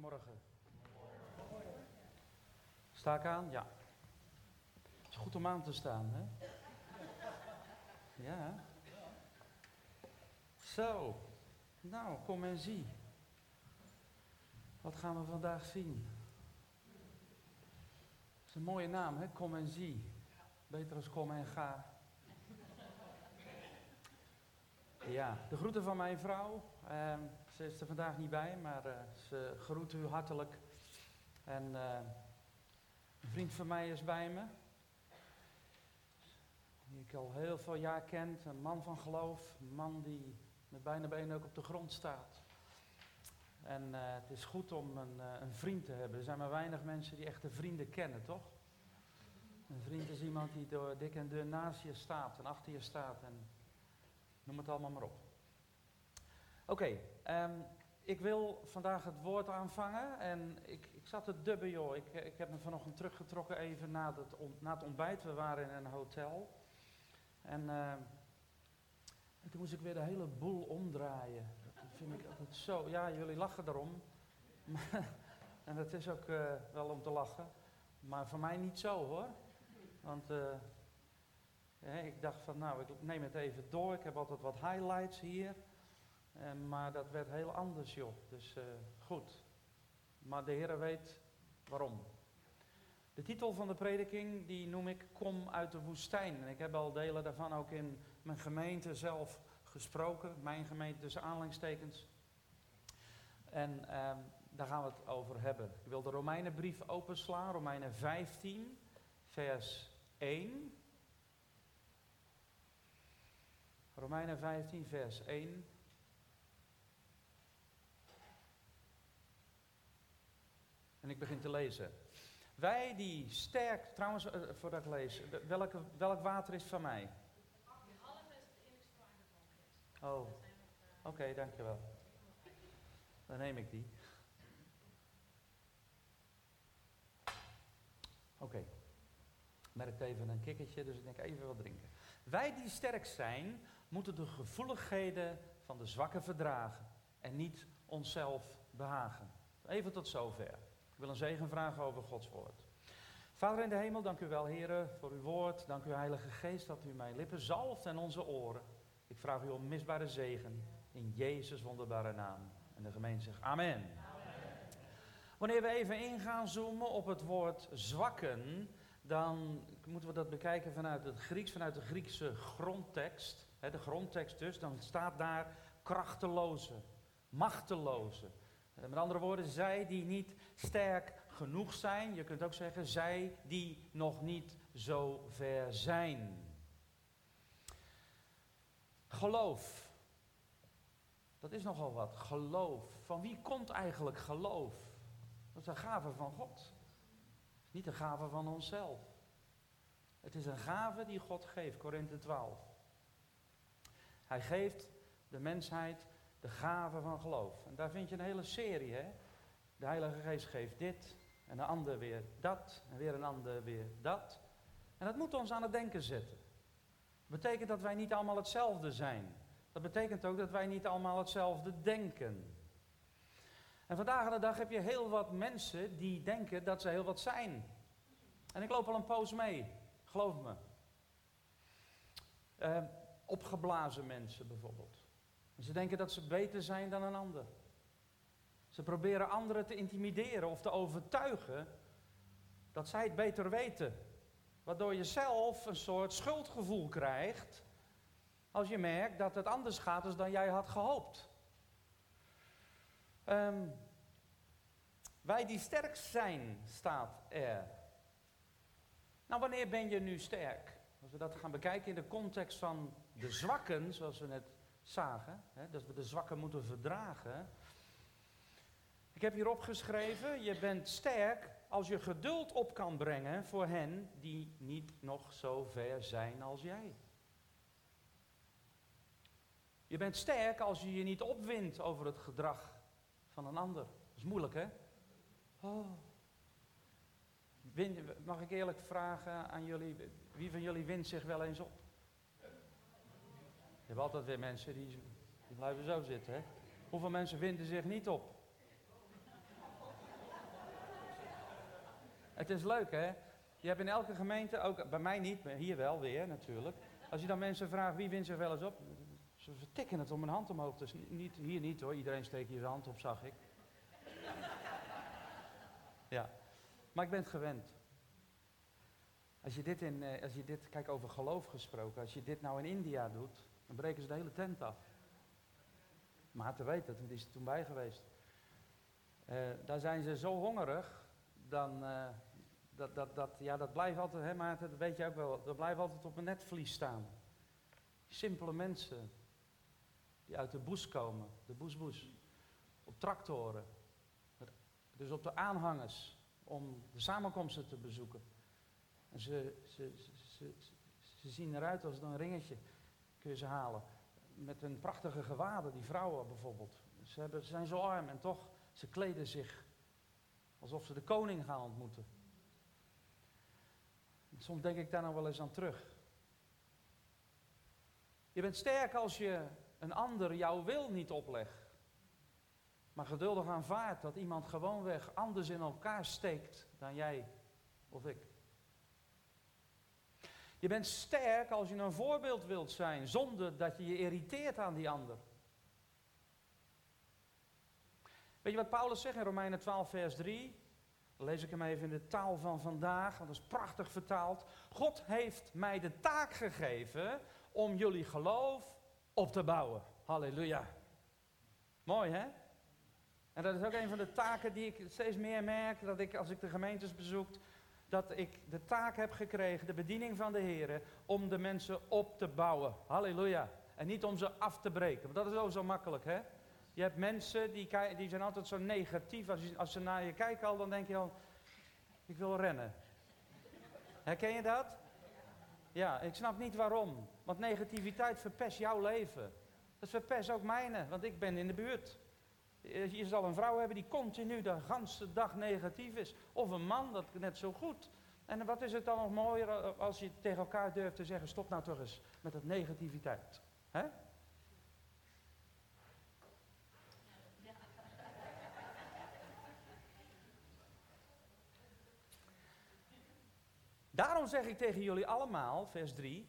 Goedemorgen. Sta ik aan? Ja. Het is goed om aan te staan, hè? Ja. Zo. Nou, kom en zie. Wat gaan we vandaag zien? Dat is een mooie naam, hè? Kom en zie. Beter als kom en ga. Ja, de groeten van mijn vrouw. Uh, ze is er vandaag niet bij, maar uh, ze groet u hartelijk. En uh, een vriend van mij is bij me. Die ik al heel veel jaar ken. Een man van geloof. Een man die met bijna benen ook op de grond staat. En uh, het is goed om een, een, vriend te hebben. Er zijn maar weinig mensen die echte vrienden kennen, toch? Een vriend is iemand die door dik en dun naast je staat en achter je staat. En Noem het allemaal maar op. Oké, um, ik wil vandaag het woord aanvangen. En ik, ik zat te dubben, joh. Ik, ik heb me vanochtend teruggetrokken even na het, na het ontbijt. We waren in een hotel. En, uh, en toen moest ik weer de hele boel omdraaien. Dat vind ik altijd zo... Ja, jullie lachen erom. en dat is ook uh, wel om te lachen. Maar voor mij niet zo, hoor. Want... Uh, ik dacht van, nou, ik neem het even door. Ik heb altijd wat highlights hier. En, maar dat werd heel anders, joh. Dus uh, goed. Maar de Heer weet waarom. De titel van de prediking, die noem ik Kom uit de woestijn. En ik heb al delen daarvan ook in mijn gemeente zelf gesproken. Mijn gemeente tussen aanleidingstekens. En uh, daar gaan we het over hebben. Ik wil de Romeinenbrief openslaan. Romeinen 15, vers 1. Romeinen 15, vers 1. En ik begin te lezen. Wij die sterk, trouwens, uh, voordat ik lees, welk, water is van mij? Oh, oké, dankjewel. Dan neem ik die. Oké. Okay. Merkt even een kikkertje, dus ik denk even wat drinken. Wij die sterk zijn, moeten de gevoeligheden van de zwakken verdragen en niet onszelf behagen. Even tot zover. Ik wil een zegen vragen over Gods woord. Vader in de hemel, dank u wel, heren, voor uw woord. Dank u, Heilige Geest, dat u mijn lippen zalft en onze oren. Ik vraag u om misbare zegen in Jezus' wonderbare naam. En de gemeente zegt amen. amen. Wanneer we even in gaan zoomen op het woord zwakken, dan moeten we dat bekijken vanuit het Grieks, vanuit de Griekse grondtekst. de grondtekst dus, dan staat daar krachteloze, machteloze. Met andere woorden, zij die niet sterk genoeg zijn. Je kunt ook zeggen, zij die nog niet zo ver zijn. Geloof. Dat is nogal wat. Geloof. Van wie komt eigenlijk geloof? Dat is een gave van God. Niet een gave van onszelf. Het is een gave die God geeft, Korinthe 12. Hij geeft de mensheid de gave van geloof. En daar vind je een hele serie, hè? De Heilige Geest geeft dit, en de ander weer dat, en weer een ander weer dat. En dat moet ons aan het denken zetten. Dat betekent dat wij niet allemaal hetzelfde zijn. Dat betekent ook dat wij niet allemaal hetzelfde denken. En vandaag aan de dag heb je heel wat mensen die denken dat ze heel wat zijn. En ik loop al een poos mee, geloof me. Uh, opgeblazen mensen bijvoorbeeld. Ze denken dat ze beter zijn dan een ander. Ze proberen anderen te intimideren of te overtuigen dat zij het beter weten. Waardoor je zelf een soort schuldgevoel krijgt als je merkt dat het anders gaat dan jij had gehoopt. Um, wij die sterk zijn, staat er. Nou, wanneer ben je nu sterk? Als we dat gaan bekijken in de context van de zwakken, zoals we net zagen, hè, dat we de zwakken moeten verdragen. Ik heb hier opgeschreven, je bent sterk als je geduld op kan brengen voor hen die niet nog zo ver zijn als jij. Je bent sterk als je je niet opwindt over het gedrag van een ander. Dat is moeilijk, hè? Oh. mag ik eerlijk vragen aan jullie, wie van jullie wint zich wel eens op? Je hebt altijd weer mensen die, die blijven zo zitten, hè? Hoeveel mensen winden zich niet op? Het is leuk, hè? Je hebt in elke gemeente, ook bij mij niet, maar hier wel weer natuurlijk. Als je dan mensen vraagt wie wint zich wel eens op, ze vertikken het om een hand omhoog. Dus niet, hier niet hoor, iedereen steekt hier zijn hand op, zag ik. Ja, maar ik ben het gewend. Als je dit in, eh, als je dit, kijk over geloof gesproken, als je dit nou in India doet, dan breken ze de hele tent af. Maar te weten, want die is er toen bij geweest. Uh, daar zijn ze zo hongerig, dan, uh, dat, dat, dat, ja, dat blijft altijd, hè Maarten, dat weet je ook wel, dat blijft altijd op een netvlies staan. Simpele mensen, die uit de boes komen, de boesboes, op tractoren, dus op de aanhangers, om de samenkomsten te bezoeken. En ze, ze, ze, ze, zien eruit als een ringetje, kun je ze halen. Met een prachtige gewaden, die vrouwen bijvoorbeeld. Ze, hebben, ze zijn zo arm en toch, ze kleden zich alsof ze de koning gaan ontmoeten. soms denk ik daar nog wel eens aan terug. Je bent sterk als je een ander jouw wil niet oplegt. Maar geduldig aanvaardt dat iemand gewoonweg anders in elkaar steekt dan jij of ik. Je bent sterk als je een voorbeeld wilt zijn, zonder dat je je irriteert aan die ander. Weet je wat Paulus zegt in Romeinen 12, vers 3? Dan lees ik hem even in de taal van vandaag, want dat is prachtig vertaald. God heeft mij de taak gegeven om jullie geloof op te bouwen. Halleluja. Mooi hè? En dat is ook een van de taken die ik steeds meer merk, dat ik als ik de gemeentes bezoek, dat ik de taak heb gekregen, de bediening van de Heer, om de mensen op te bouwen. Halleluja. En niet om ze af te breken. Want dat is ook zo makkelijk, hè? Je hebt mensen die, die zijn altijd zo negatief. Als, als ze naar je kijken al, dan denk je al, ik wil rennen. Herken je dat? Ja, ik snap niet waarom. Want negativiteit verpest jouw leven. Dat verpest ook mijne, want ik ben in de buurt. Je zal een vrouw hebben die continu de ganse dag negatief is. Of een man, dat net zo goed. En wat is het dan nog mooier als je tegen elkaar durft te zeggen, stop nou toch eens met dat negativiteit. Hè? Daarom zeg ik tegen jullie allemaal, vers 3,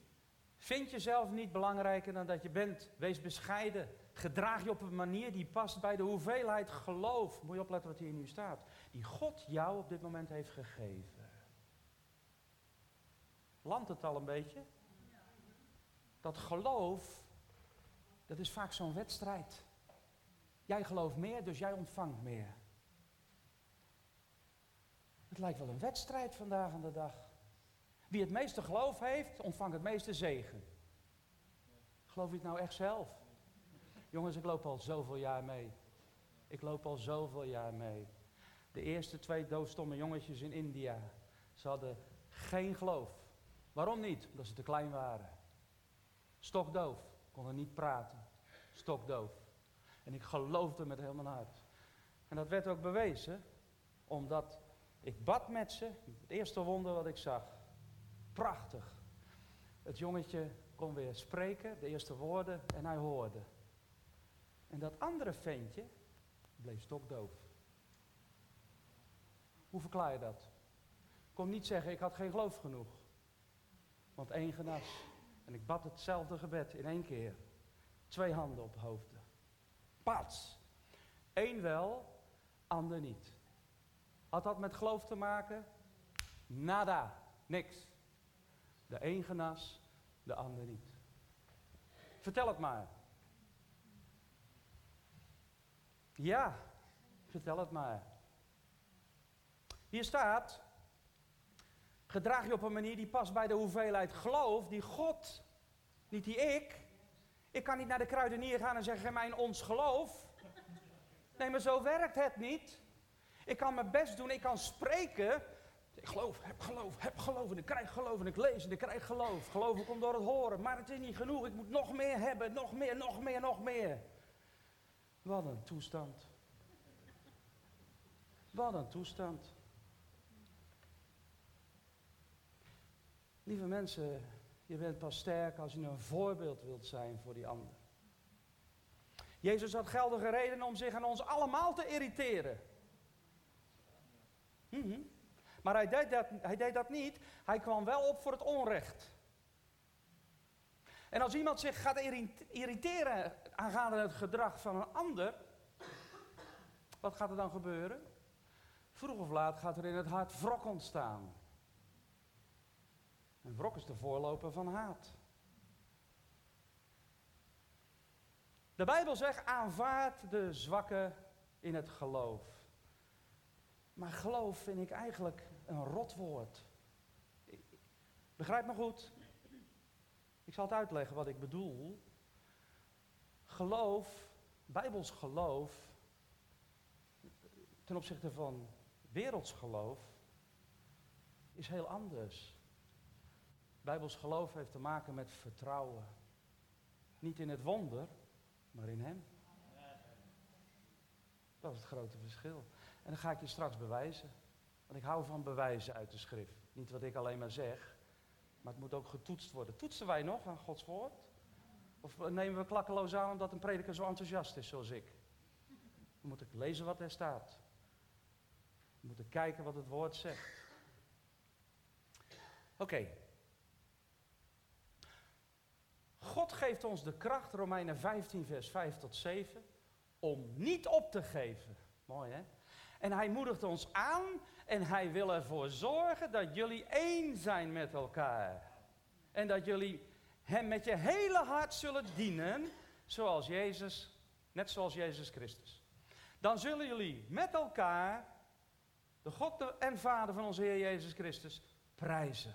vind jezelf niet belangrijker dan dat je bent. Wees bescheiden. Gedraag je op een manier die past bij de hoeveelheid geloof. Moet je opletten wat hier nu staat. Die God jou op dit moment heeft gegeven. Landt het al een beetje? Dat geloof, dat is vaak zo'n wedstrijd. Jij gelooft meer, dus jij ontvangt meer. Het lijkt wel een wedstrijd vandaag aan de dag. Wie het meeste geloof heeft, ontvangt het meeste zegen. Geloof je het nou echt zelf? Jongens, ik loop al zoveel jaar mee. Ik loop al zoveel jaar mee. De eerste twee doofstomme jongetjes in India, ze hadden geen geloof. Waarom niet? Omdat ze te klein waren. Stokdoof, konden niet praten. Stokdoof. En ik geloofde met heel mijn hart. En dat werd ook bewezen, omdat ik bad met ze. Het eerste wonder wat ik zag. Prachtig. Het jongetje kon weer spreken, de eerste woorden, en hij hoorde. En dat andere ventje bleef stokdoof. Hoe verklaar je dat? Kom niet zeggen, ik had geen geloof genoeg. Want één genas. En ik bad hetzelfde gebed in één keer. Twee handen op hoofden. Pats. Eén wel, ander niet. Had dat met geloof te maken? Nada. Niks. De een genas, de ander niet. Vertel het maar. Ja, vertel het maar. Hier staat, gedraag je op een manier die past bij de hoeveelheid geloof die God, niet die ik. Ik kan niet naar de kruidenier gaan en zeggen, mijn ons geloof. Nee, maar zo werkt het niet. Ik kan mijn best doen, ik kan spreken. Ik geloof, heb geloof, heb geloof en ik krijg geloof en ik lees en ik krijg geloof. Geloven komt door het horen, maar het is niet genoeg. Ik moet nog meer hebben, nog meer, nog meer, nog meer. Wat een toestand. Wat een toestand. Lieve mensen, je bent pas sterk als je een voorbeeld wilt zijn voor die ander. Jezus had geldige reden om zich aan ons allemaal te irriteren. Mm Maar hij deed, dat, hij deed dat niet. Hij kwam wel op voor het onrecht. En als iemand zich gaat irriteren aangaande het gedrag van een ander, wat gaat er dan gebeuren? Vroeg of laat gaat er in het hart wrok ontstaan. En wrok is de voorloper van haat. De Bijbel zegt: aanvaard de zwakke in het geloof. Maar geloof vind ik eigenlijk een rotwoord. Begrijp me goed. Ik zal het uitleggen wat ik bedoel. Geloof, bijbels geloof, ten opzichte van werelds geloof, is heel anders. Bijbels geloof heeft te maken met vertrouwen. Niet in het wonder, maar in Hem. Dat is het grote verschil. En dat ga ik je straks bewijzen. Want ik hou van bewijzen uit de schrift. Niet wat ik alleen maar zeg, maar het moet ook getoetst worden. Toetsen wij nog aan Gods woord? Of nemen we klakkeloos aan omdat een prediker zo enthousiast is zoals ik? We moeten lezen wat er staat. We moeten kijken wat het woord zegt. Oké. God geeft ons de kracht, Romeinen 15, vers 5 tot 7, om niet op te geven. Mooi hè? En hij moedigt ons aan en hij wil ervoor zorgen dat jullie één zijn met elkaar. En dat jullie hem met je hele hart zullen dienen, zoals Jezus, net zoals Jezus Christus. Dan zullen jullie met elkaar de God en Vader van onze Heer Jezus Christus prijzen.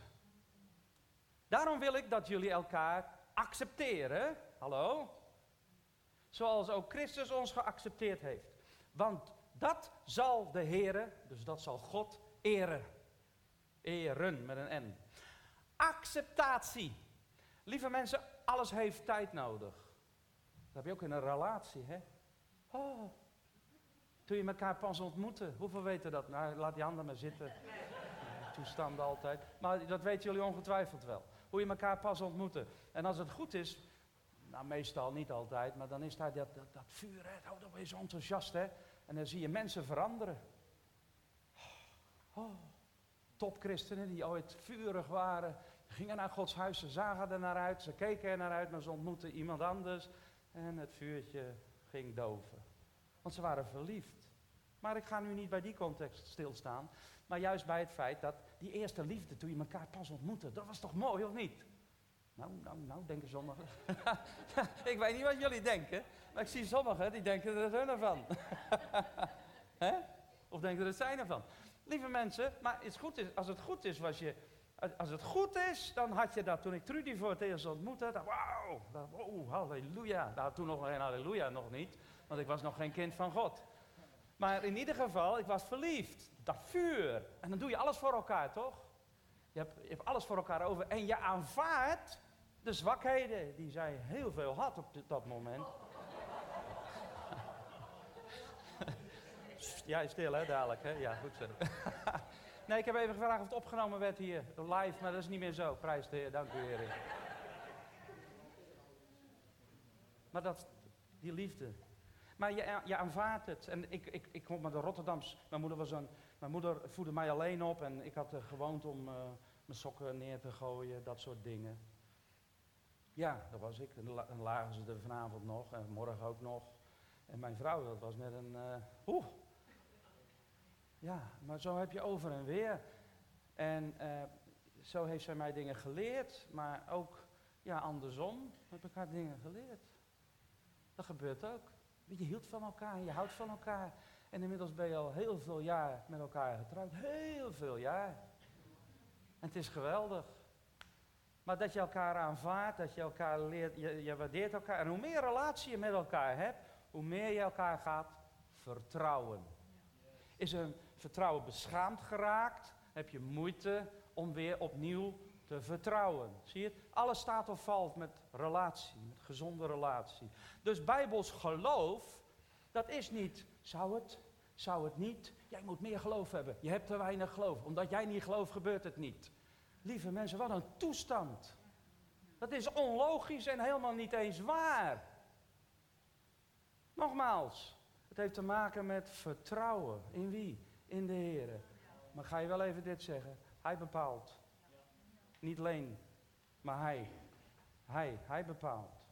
Daarom wil ik dat jullie elkaar accepteren. Hallo? Zoals ook Christus ons geaccepteerd heeft. Want dat zal de Heere, dus dat zal God eren. Eren met een N. Acceptatie. Lieve mensen, alles heeft tijd nodig. Dat heb je ook in een relatie, hè? Oh, toen je elkaar pas ontmoette, hoeveel weten dat? Nou, laat die handen maar zitten. Toestanden altijd. Maar dat weten jullie ongetwijfeld wel. Hoe je elkaar pas ontmoette. En als het goed is, nou meestal niet altijd, maar dan is daar dat, dat, dat vuur, hè? Oh, je zo enthousiast, hè? En dan zie je mensen veranderen. Oh, topchristenen die ooit vurig waren, gingen naar Gods huis, ze zagen er naar uit, ze keken er naar uit, maar ze ontmoetten iemand anders en het vuurtje ging doven. Want ze waren verliefd. Maar ik ga nu niet bij die context stilstaan, maar juist bij het feit dat die eerste liefde, toen je elkaar pas ontmoette, dat was toch mooi of niet? Nou, nou, nou, denken sommigen. ik weet niet wat jullie denken, maar ik zie sommigen die denken er hun ervan. of denken er het zijn ervan. Lieve mensen, maar het goed is, als het goed is, was je, als het goed is, dan had je dat toen ik Trudy voor het eerst ontmoette. Wauw, wow, halleluja. Nou, toen nog geen halleluja, nog niet, want ik was nog geen kind van God. Maar in ieder geval, ik was verliefd. Dat vuur. En dan doe je alles voor elkaar, toch? Je hebt, hebt alles voor elkaar over. En je aanvaardt de zwakheden die zij heel veel had op dat moment. ja, stil hè, dadelijk hè? Ja, goed zo. nee, ik heb even gevraagd of het opgenomen werd hier, live, maar dat is niet meer zo. Prijs de Heer, dank u Heer. Maar dat, die liefde. Maar je, je aanvaardt het. En ik, ik, ik kom met de Rotterdams. Mijn moeder, een, mijn moeder mij alleen op en ik had gewoond om uh, mijn sokken neer te gooien, dat soort dingen. Ja, dat was ik. En lagen ze er vanavond nog en morgen ook nog. En mijn vrouw, dat was net een. Uh, oeh. Ja, maar zo heb je over en weer. En uh, zo heeft zij mij dingen geleerd, maar ook ja, andersom heb ik haar dingen geleerd. Dat gebeurt ook. Je hield van elkaar, je houdt van elkaar. En inmiddels ben je al heel veel jaar met elkaar getrouwd. Heel veel jaar. En het is geweldig. Maar dat je elkaar aanvaardt, dat je elkaar leert, je, je waardeert elkaar. En hoe meer relatie je met elkaar hebt, hoe meer je elkaar gaat vertrouwen. Is een vertrouwen beschaamd geraakt, heb je moeite om weer opnieuw te vertrouwen. Zie je? Alles staat of valt met relatie, met gezonde relatie. Dus bijbels geloof, dat is niet, zou het, zou het niet, jij moet meer geloof hebben. Je hebt te weinig geloof. Omdat jij niet gelooft, gebeurt het niet. Lieve mensen, wat een toestand. Dat is onlogisch en helemaal niet eens waar. Nogmaals, het heeft te maken met vertrouwen. In wie? In de Heer. Maar ga je wel even dit zeggen. Hij bepaalt. Niet Leen, maar hij. Hij, hij bepaalt.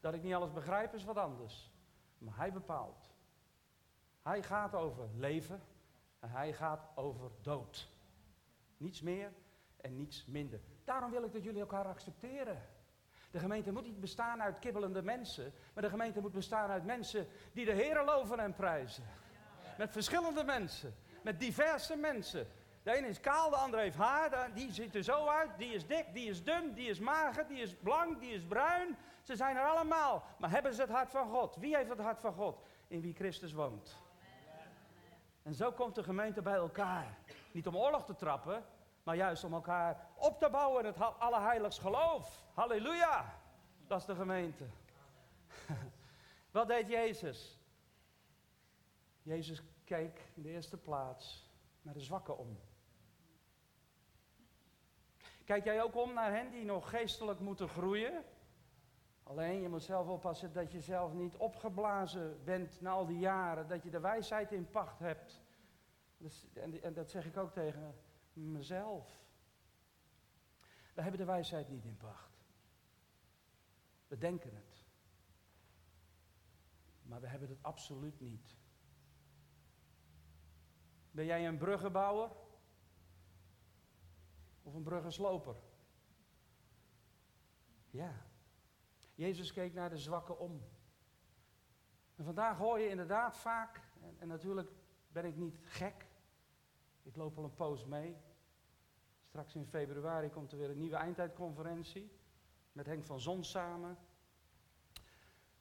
Dat ik niet alles begrijp is wat anders. Maar hij bepaalt. Hij gaat over leven en hij gaat over dood. Niets meer en niets minder. Daarom wil ik dat jullie elkaar accepteren. De gemeente moet niet bestaan uit kibbelende mensen, maar de gemeente moet bestaan uit mensen die de Heer loven en prijzen. Met verschillende mensen, met diverse mensen. De ene is kaal, de andere heeft haar, die ziet er zo uit, die is dik, die is dun, die is mager, die is blank, die is bruin. Ze zijn er allemaal, maar hebben ze het hart van God? Wie heeft het hart van God? In wie Christus woont. En zo komt de gemeente bij elkaar. Niet om oorlog te trappen, maar juist om elkaar op te bouwen in het allerheiligst geloof. Halleluja! Dat is de gemeente. Wat deed Jezus? Jezus keek in de eerste plaats naar de zwakken om. Kijk jij ook om naar hen die nog geestelijk moeten groeien? Alleen je moet zelf oppassen dat je zelf niet opgeblazen bent na al die jaren, dat je de wijsheid in pacht hebt. Dus, en dat zeg ik ook tegen mezelf. We hebben de wijsheid niet in pacht. We denken het. Maar we hebben het absoluut niet. Ben jij een bruggenbouwer? Of een bruggensloper? Ja. Jezus keek naar de zwakken om. En vandaag hoor je inderdaad vaak, en, en natuurlijk ben ik niet gek, ik loop al een poos mee. Straks in februari komt er weer een nieuwe eindtijdconferentie met Henk van Zon samen.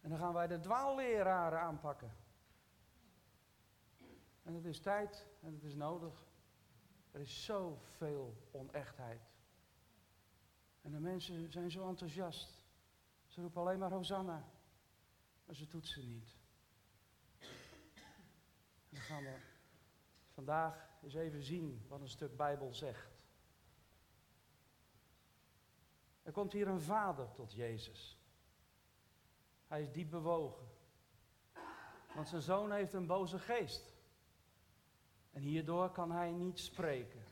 En dan gaan wij de dwaalleraren aanpakken. En het is tijd en het is nodig. Er is zoveel onechtheid. En de mensen zijn zo enthousiast. Ze roepen alleen maar Hosanna. Maar ze toetsen niet. En dan gaan we vandaag eens even zien wat een stuk Bijbel zegt. Er komt hier een vader tot Jezus. Hij is diep bewogen. Want zijn zoon heeft een boze geest. En hierdoor kan hij niet spreken.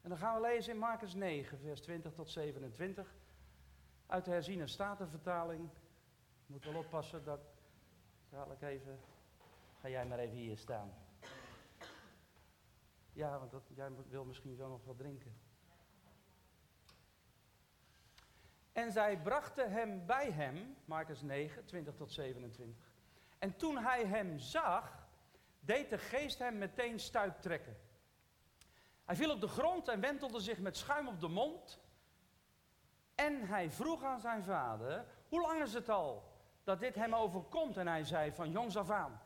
En dan gaan we lezen in Marcus 9, vers 20 tot 27. Uit de herziene statenvertaling. Ik moet wel oppassen dat. Dadelijk even. Ga jij maar even hier staan. Ja, want dat, jij wil misschien zo nog wat drinken. En zij brachten hem bij hem, Marcus 9, 20 tot 27. En toen hij hem zag, deed de geest hem meteen stuip trekken. Hij viel op de grond en wentelde zich met schuim op de mond. En hij vroeg aan zijn vader, hoe lang is het al dat dit hem overkomt? En hij zei, van jongs af aan.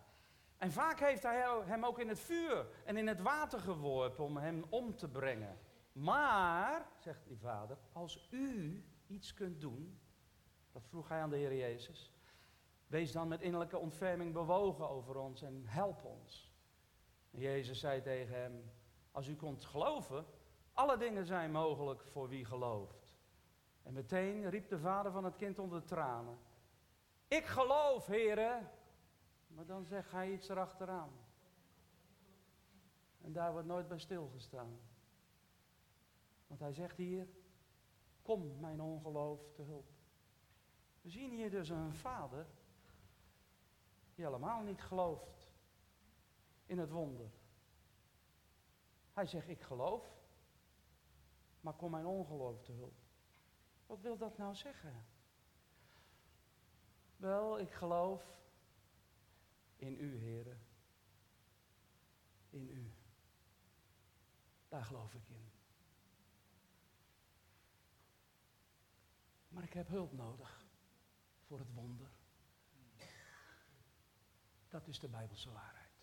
En vaak heeft hij hem ook in het vuur en in het water geworpen om hem om te brengen. Maar, zegt die vader, als u iets kunt doen, dat vroeg hij aan de Heer Jezus, wees dan met innerlijke ontferming bewogen over ons en help ons. En Jezus zei tegen hem, als u kunt geloven, alle dingen zijn mogelijk voor wie gelooft. En meteen riep de vader van het kind onder tranen, ik geloof, heren, maar dan zegt hij iets erachteraan. En daar wordt nooit bij stilgestaan. Want hij zegt hier, kom mijn ongeloof te hulp. We zien hier dus een vader die helemaal niet gelooft in het wonder. Hij zegt, ik geloof, maar kom mijn ongeloof te hulp. Wat wil dat nou zeggen? Wel, ik geloof in u, heren. In u. Daar geloof ik in. Maar ik heb hulp nodig voor het wonder. Dat is de Bijbelse waarheid.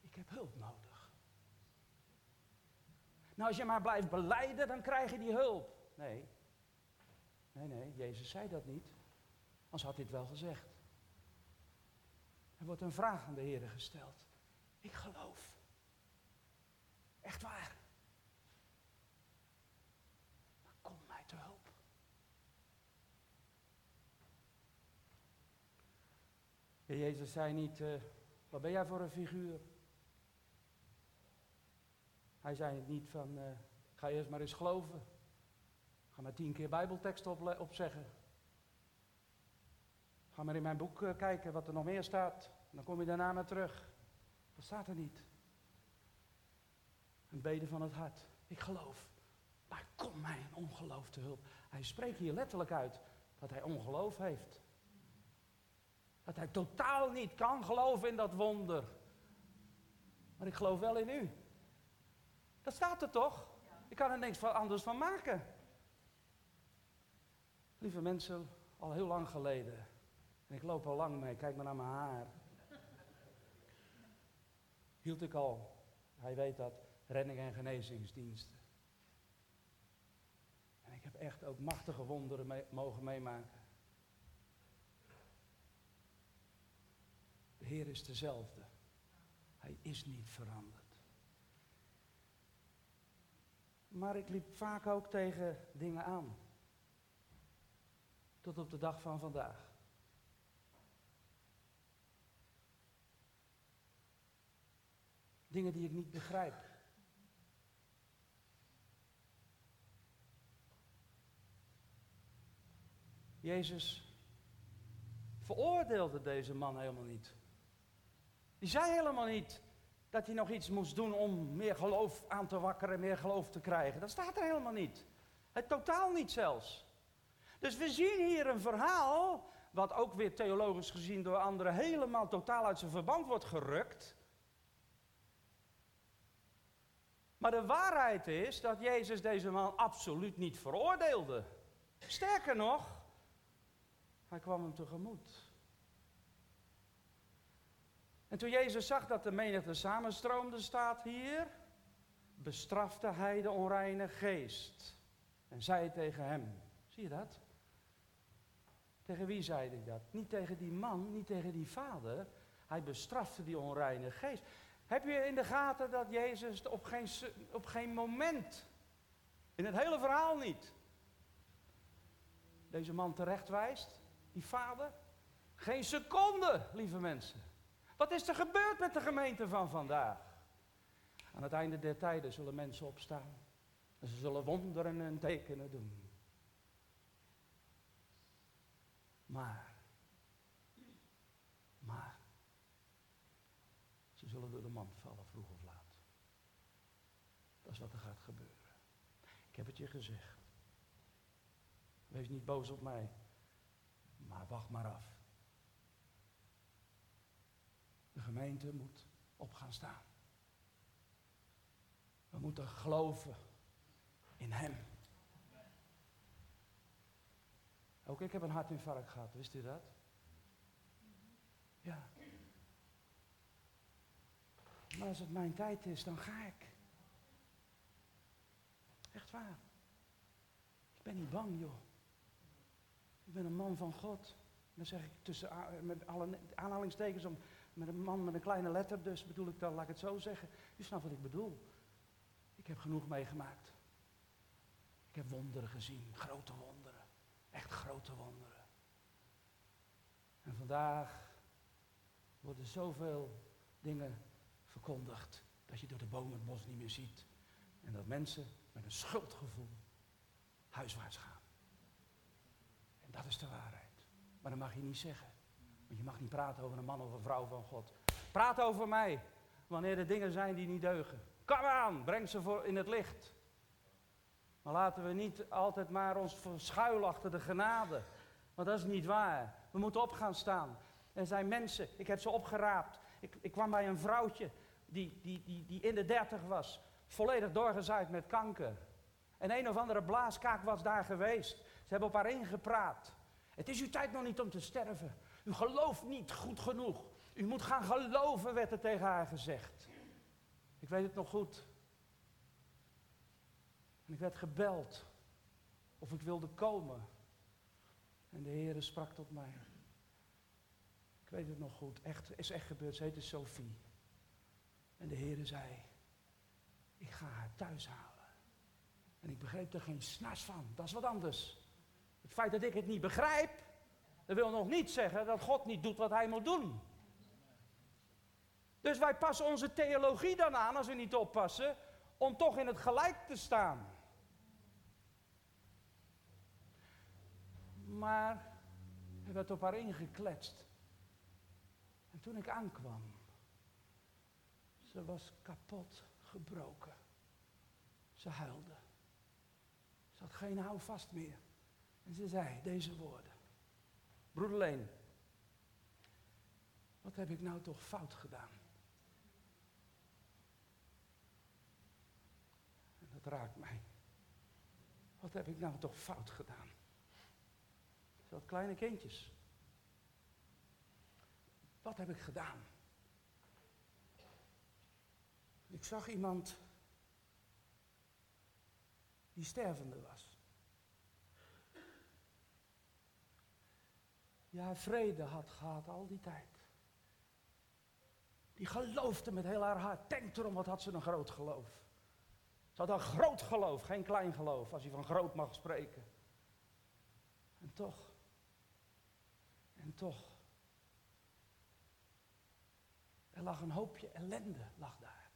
Ik heb hulp nodig. Nou, als je maar blijft beleiden, dan krijg je die hulp. Nee. Nee, nee, Jezus zei dat niet. Anders had hij het wel gezegd. Er wordt een vraag aan de Heer gesteld. Ik geloof. Echt waar. Maar kom mij te hulp. Jezus zei niet, uh, wat ben jij voor een figuur? Hij zei niet van, uh, ga eerst maar eens geloven. Ga maar tien keer bijbeltekst op, opzeggen. Ga maar in mijn boek uh, kijken wat er nog meer staat. Dan kom je daarna maar terug. Dat staat er niet. Een bede van het hart. Ik geloof. Maar kom mijn ongeloof te hulp. Hij spreekt hier letterlijk uit dat hij ongeloof heeft. Dat hij totaal niet kan geloven in dat wonder. Maar ik geloof wel in u. Dat staat er toch? Ik kan er niks anders van maken. Lieve mensen, al heel lang geleden. En ik loop al lang mee, kijk maar naar mijn haar. Hield ik al, hij weet dat, redding en genezingsdiensten. En ik heb echt ook machtige wonderen mogen meemaken. Heer is dezelfde. Hij is niet veranderd. Maar ik liep vaak ook tegen dingen aan. Tot op de dag van vandaag. Dingen die ik niet begrijp. Jezus veroordeelde deze man helemaal niet. Die zei helemaal niet dat hij nog iets moest doen om meer geloof aan te wakkeren, meer geloof te krijgen. Dat staat er helemaal niet. Het totaal niet zelfs. Dus we zien hier een verhaal, wat ook weer theologisch gezien door anderen helemaal totaal uit zijn verband wordt gerukt. Maar de waarheid is dat Jezus deze man absoluut niet veroordeelde. Sterker nog, hij kwam hem tegemoet. En toen Jezus zag dat de menigte samenstroomde, staat hier, bestrafte hij de onreine geest. En zei tegen hem, zie je dat? Tegen wie zei hij dat? Niet tegen die man, niet tegen die vader. Hij bestrafte die onreine geest. Heb je in de gaten dat Jezus op geen, op geen moment, in het hele verhaal niet, deze man terecht wijst, die vader? Geen seconde, lieve mensen. Wat is er gebeurd met de gemeente van vandaag? Aan het einde der tijden zullen mensen opstaan. En ze zullen wonderen en tekenen doen. Maar, maar, ze zullen door de mand vallen, vroeg of laat. Dat is wat er gaat gebeuren. Ik heb het je gezegd. Wees niet boos op mij, maar wacht maar af. De gemeente moet op gaan staan. We moeten geloven in Hem. Ook ik heb een hartinfarct gehad, wist u dat? Ja. Maar als het mijn tijd is, dan ga ik. Echt waar. Ik ben niet bang, joh. Ik ben een man van God. Dan zeg ik tussen met alle aanhalingstekens om met een man met een kleine letter, dus bedoel ik dan, laat ik het zo zeggen. U snapt wat ik bedoel. Ik heb genoeg meegemaakt. Ik heb wonderen gezien, grote wonderen. Echt grote wonderen. En vandaag worden zoveel dingen verkondigd dat je door de bomen het bos niet meer ziet. En dat mensen met een schuldgevoel huiswaarts gaan. En dat is de waarheid. Maar dat mag je niet zeggen. Je mag niet praten over een man of een vrouw van God. Praat over mij wanneer er dingen zijn die niet deugen. Kom aan, breng ze voor in het licht. Maar laten we niet altijd maar ons verschuilen achter de genade. Want dat is niet waar. We moeten op gaan staan. Er zijn mensen, ik heb ze opgeraapt. Ik, ik kwam bij een vrouwtje die, die, die, die in de dertig was. Volledig doorgezaaid met kanker. En een of andere blaaskaak was daar geweest. Ze hebben op haar ingepraat. Het is uw tijd nog niet om te sterven. U gelooft niet goed genoeg. U moet gaan geloven, werd er tegen haar gezegd. Ik weet het nog goed. En ik werd gebeld of ik wilde komen. En de Heere sprak tot mij. Ik weet het nog goed. Echt, is echt gebeurd. Ze heette Sophie. En de Heere zei, ik ga haar thuis halen. En ik begreep er geen snas van. Dat is wat anders. Het feit dat ik het niet begrijp, dat wil nog niet zeggen dat God niet doet wat hij moet doen. Dus wij passen onze theologie dan aan, als we niet oppassen, om toch in het gelijk te staan. Maar hij werd op haar ingekletst. En toen ik aankwam, ze was kapot gebroken. Ze huilde. Ze had geen houvast meer. En ze zei deze woorden. Broeder Leen, wat heb ik nou toch fout gedaan? En dat raakt mij. Wat heb ik nou toch fout gedaan? Had kleine kindjes. Wat heb ik gedaan? Ik zag iemand die stervende was. Ja, vrede had gehad al die tijd. Die geloofde met heel haar hart. Denk erom, wat had ze een groot geloof. Ze had een groot geloof, geen klein geloof, als je van groot mag spreken. En toch, en toch, er lag een hoopje ellende, lag daar.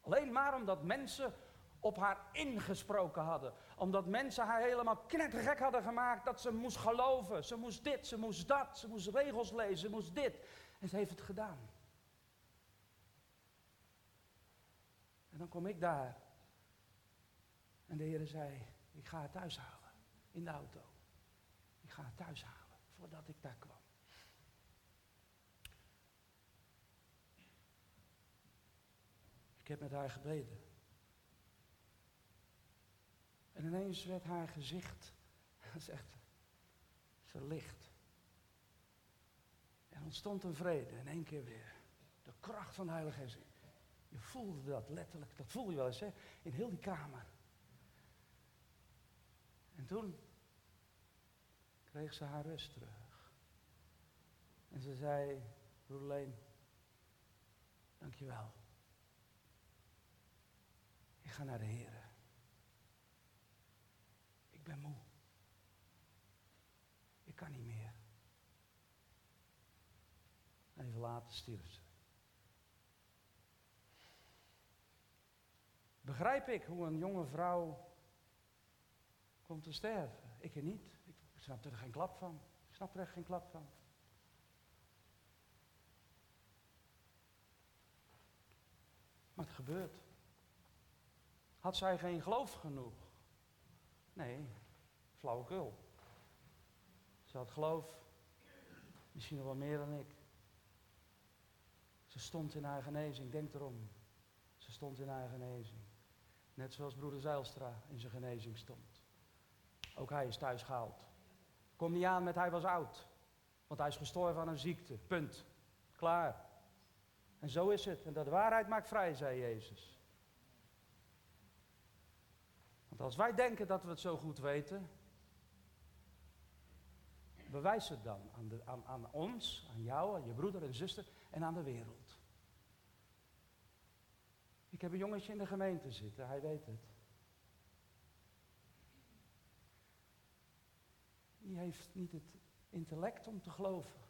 Alleen maar omdat mensen op haar ingesproken hadden. Omdat mensen haar helemaal knettergek hadden gemaakt dat ze moest geloven. Ze moest dit, ze moest dat, ze moest regels lezen, ze moest dit. En ze heeft het gedaan. En dan kom ik daar. En de Heer zei, ik ga het thuis halen. In de auto. Ik ga het thuis halen, voordat ik daar kwam. Ik heb met haar gebeden. En ineens werd haar gezicht, echt verlicht. Er ontstond een vrede in één keer weer. De kracht van de Heilige Geest. Je voelde dat letterlijk, dat voel je wel eens, hè? In heel die kamer. En toen kreeg ze haar rust terug. En ze zei, broer Leen, dankjewel. Ik ga naar de Heer. Ben moe. Ik kan niet meer. Even later stierf ze. Begrijp ik hoe een jonge vrouw komt te sterven? Ik er niet. Ik snap er geen klap van. Ik snap er echt geen klap van. Maar het gebeurt. Had zij geen geloof genoeg? Nee, flauwekul. Ze had geloof, misschien nog wel meer dan ik. Ze stond in haar genezing, denk erom. Ze stond in haar genezing. Net zoals broeder Zeilstra in zijn genezing stond. Ook hij is thuis gehaald. Kom niet aan met hij was oud. Want hij is gestorven aan een ziekte. Punt. Klaar. En zo is het. En dat de waarheid maakt vrij, zei Jezus. Want als wij denken dat we het zo goed weten, bewijs het dan aan, de, aan, aan ons, aan jou, aan je broeder en zuster en aan de wereld. Ik heb een jongetje in de gemeente zitten, hij weet het. Die heeft niet het intellect om te geloven.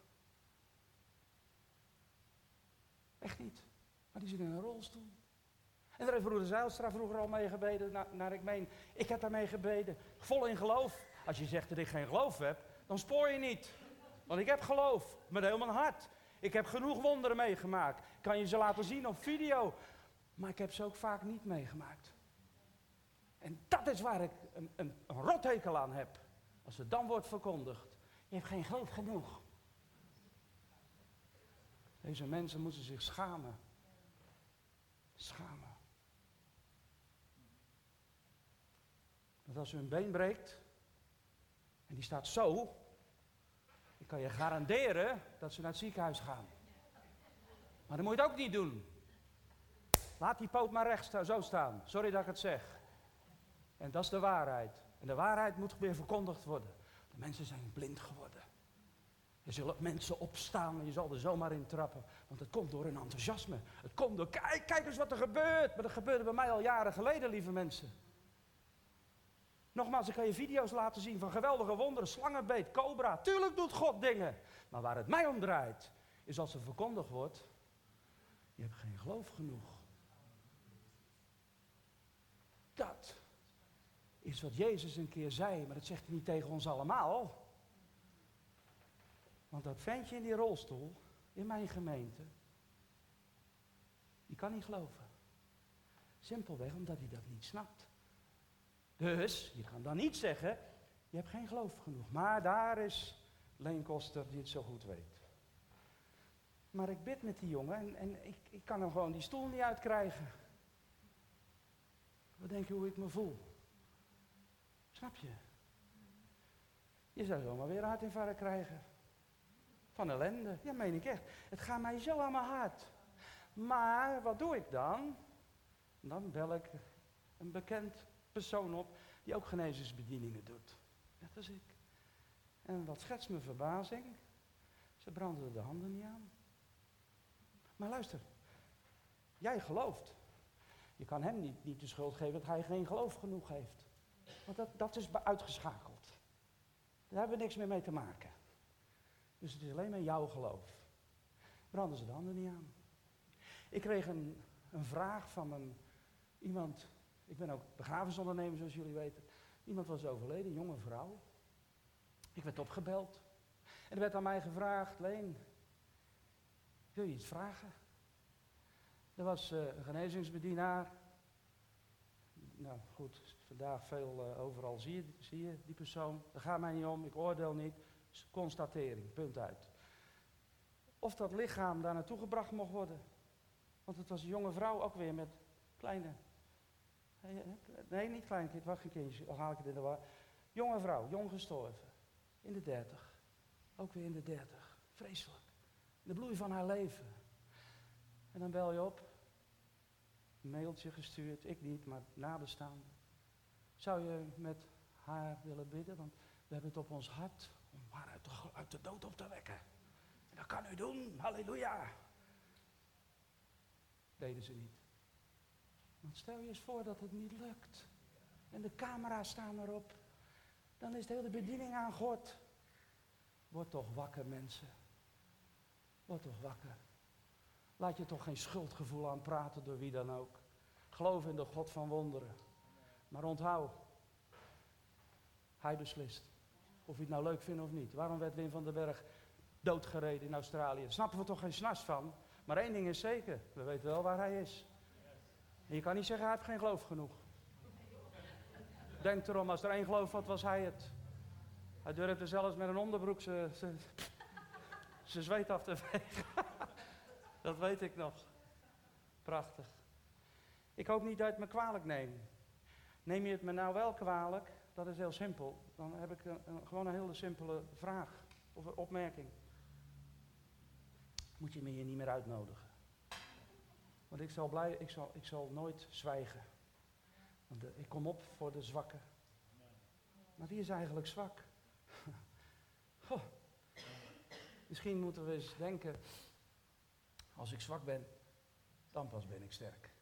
Echt niet. Maar die zit in een rolstoel. En daar heeft broeder Zeilstra vroeger al mee gebeden, naar, ik meen. Ik heb daarmee gebeden, vol in geloof. Als je zegt dat ik geen geloof heb, dan spoor je niet. Want ik heb geloof, met heel mijn hart. Ik heb genoeg wonderen meegemaakt. Kan je ze laten zien op video. Maar ik heb ze ook vaak niet meegemaakt. En dat is waar ik een, een, een rothekel aan heb. Als het dan wordt verkondigd. Je hebt geen geloof genoeg. Deze mensen moeten zich schamen. Schamen. Dat als u een been breekt, en die staat zo, ik kan je garanderen dat ze naar het ziekenhuis gaan. Maar dat moet je het ook niet doen. Laat die poot maar recht zo staan. Sorry dat ik het zeg. En dat is de waarheid. En de waarheid moet weer verkondigd worden. De mensen zijn blind geworden. Er zullen mensen opstaan en je zal er zomaar in trappen. Want het komt door een enthousiasme. Het komt door, kijk, kijk eens wat er gebeurt. Maar dat gebeurde bij mij al jaren geleden, lieve mensen. Nogmaals, ik kan je video's laten zien van geweldige wonderen, slangenbeet, cobra. Tuurlijk doet God dingen. Maar waar het mij om draait, is als er verkondigd wordt, je hebt geen geloof genoeg. iets wat Jezus een keer zei, maar dat zegt hij niet tegen ons allemaal. Want dat ventje in die rolstoel, in mijn gemeente, die kan niet geloven. Simpelweg omdat hij dat niet snapt. Dus, je kan dan niet zeggen, je hebt geen geloof genoeg. Maar daar is Leen Koster die het zo goed weet. Maar ik bid met die jongen en, en ik, ik kan hem gewoon die stoel niet uitkrijgen. Wat denk je hoe ik me voel? Snap je? Je zou zomaar weer een hartinfarct krijgen. Van ellende. Ja, meen ik echt. Het gaat mij zo aan mijn hart. Maar wat doe ik dan? Dan bel ik een bekend persoon op die ook genezingsbedieningen doet. Net als ik. En wat schetst mijn verbazing? Ze branden de handen niet aan. Maar luister, jij gelooft. Je kan hem niet, niet de schuld geven dat hij geen geloof genoeg heeft. Want dat, dat is uitgeschakeld. Daar hebben we niks meer mee te maken. Dus het is alleen maar jouw geloof. Branden ze de handen niet aan. Ik kreeg een, een vraag van een, iemand, ik ben ook begrafenisondernemer zoals jullie weten. Iemand was overleden, een jonge vrouw. Ik werd opgebeld. En er werd aan mij gevraagd, Leen, wil je iets vragen? Er was uh, een genezingsbedienaar. Nou goed, vandaag veel uh, overal zie je, zie je die persoon. Daar gaat mij niet om, ik oordeel niet. Constatering, punt uit. Of dat lichaam daar naartoe gebracht mocht worden. Want het was een jonge vrouw ook weer met kleine. Nee, niet kind, wacht een kindje, al haal ik het in de war. Jonge vrouw, jong gestorven. In de dertig. Ook weer in de dertig. Vreselijk. In de bloei van haar leven. En dan bel je op. Mailtje gestuurd. Ik niet, maar nabestaanden. Zou je met haar willen bidden? Want we hebben het op ons hart om haar uit de, uit de dood op te wekken. En dat kan u doen. Halleluja. Deden ze niet. Stel je eens voor dat het niet lukt. En de camera's staan erop. Dan is de hele bediening aan God. Word toch wakker, mensen. Word toch wakker. Laat je toch geen schuldgevoel aan praten door wie dan ook. Geloof in de God van wonderen. Maar onthoud, hij beslist. Of je het nou leuk vindt of niet. Waarom werd Wim van den Berg doodgereden in Australië? Daar snappen we toch geen snars van. Maar één ding is zeker, we weten wel waar hij is. Je kan niet zeggen, hij heeft geen geloof genoeg. Denk erom, als er één geloof had, was hij het. Hij durfde zelfs met een onderbroek zijn zweet af te vegen. Dat weet ik nog. Prachtig. Ik hoop niet dat je het me kwalijk neemt. Neem je het me nou wel kwalijk, dat is heel simpel. Dan heb ik een, gewoon een hele simpele vraag of opmerking. Moet je me hier niet meer uitnodigen. Want ik zal, blij, ik zal, ik zal nooit zwijgen. Want de, ik kom op voor de zwakken. Maar wie is eigenlijk zwak? Goh. Misschien moeten we eens denken, als ik zwak ben, dan pas ben ik sterk.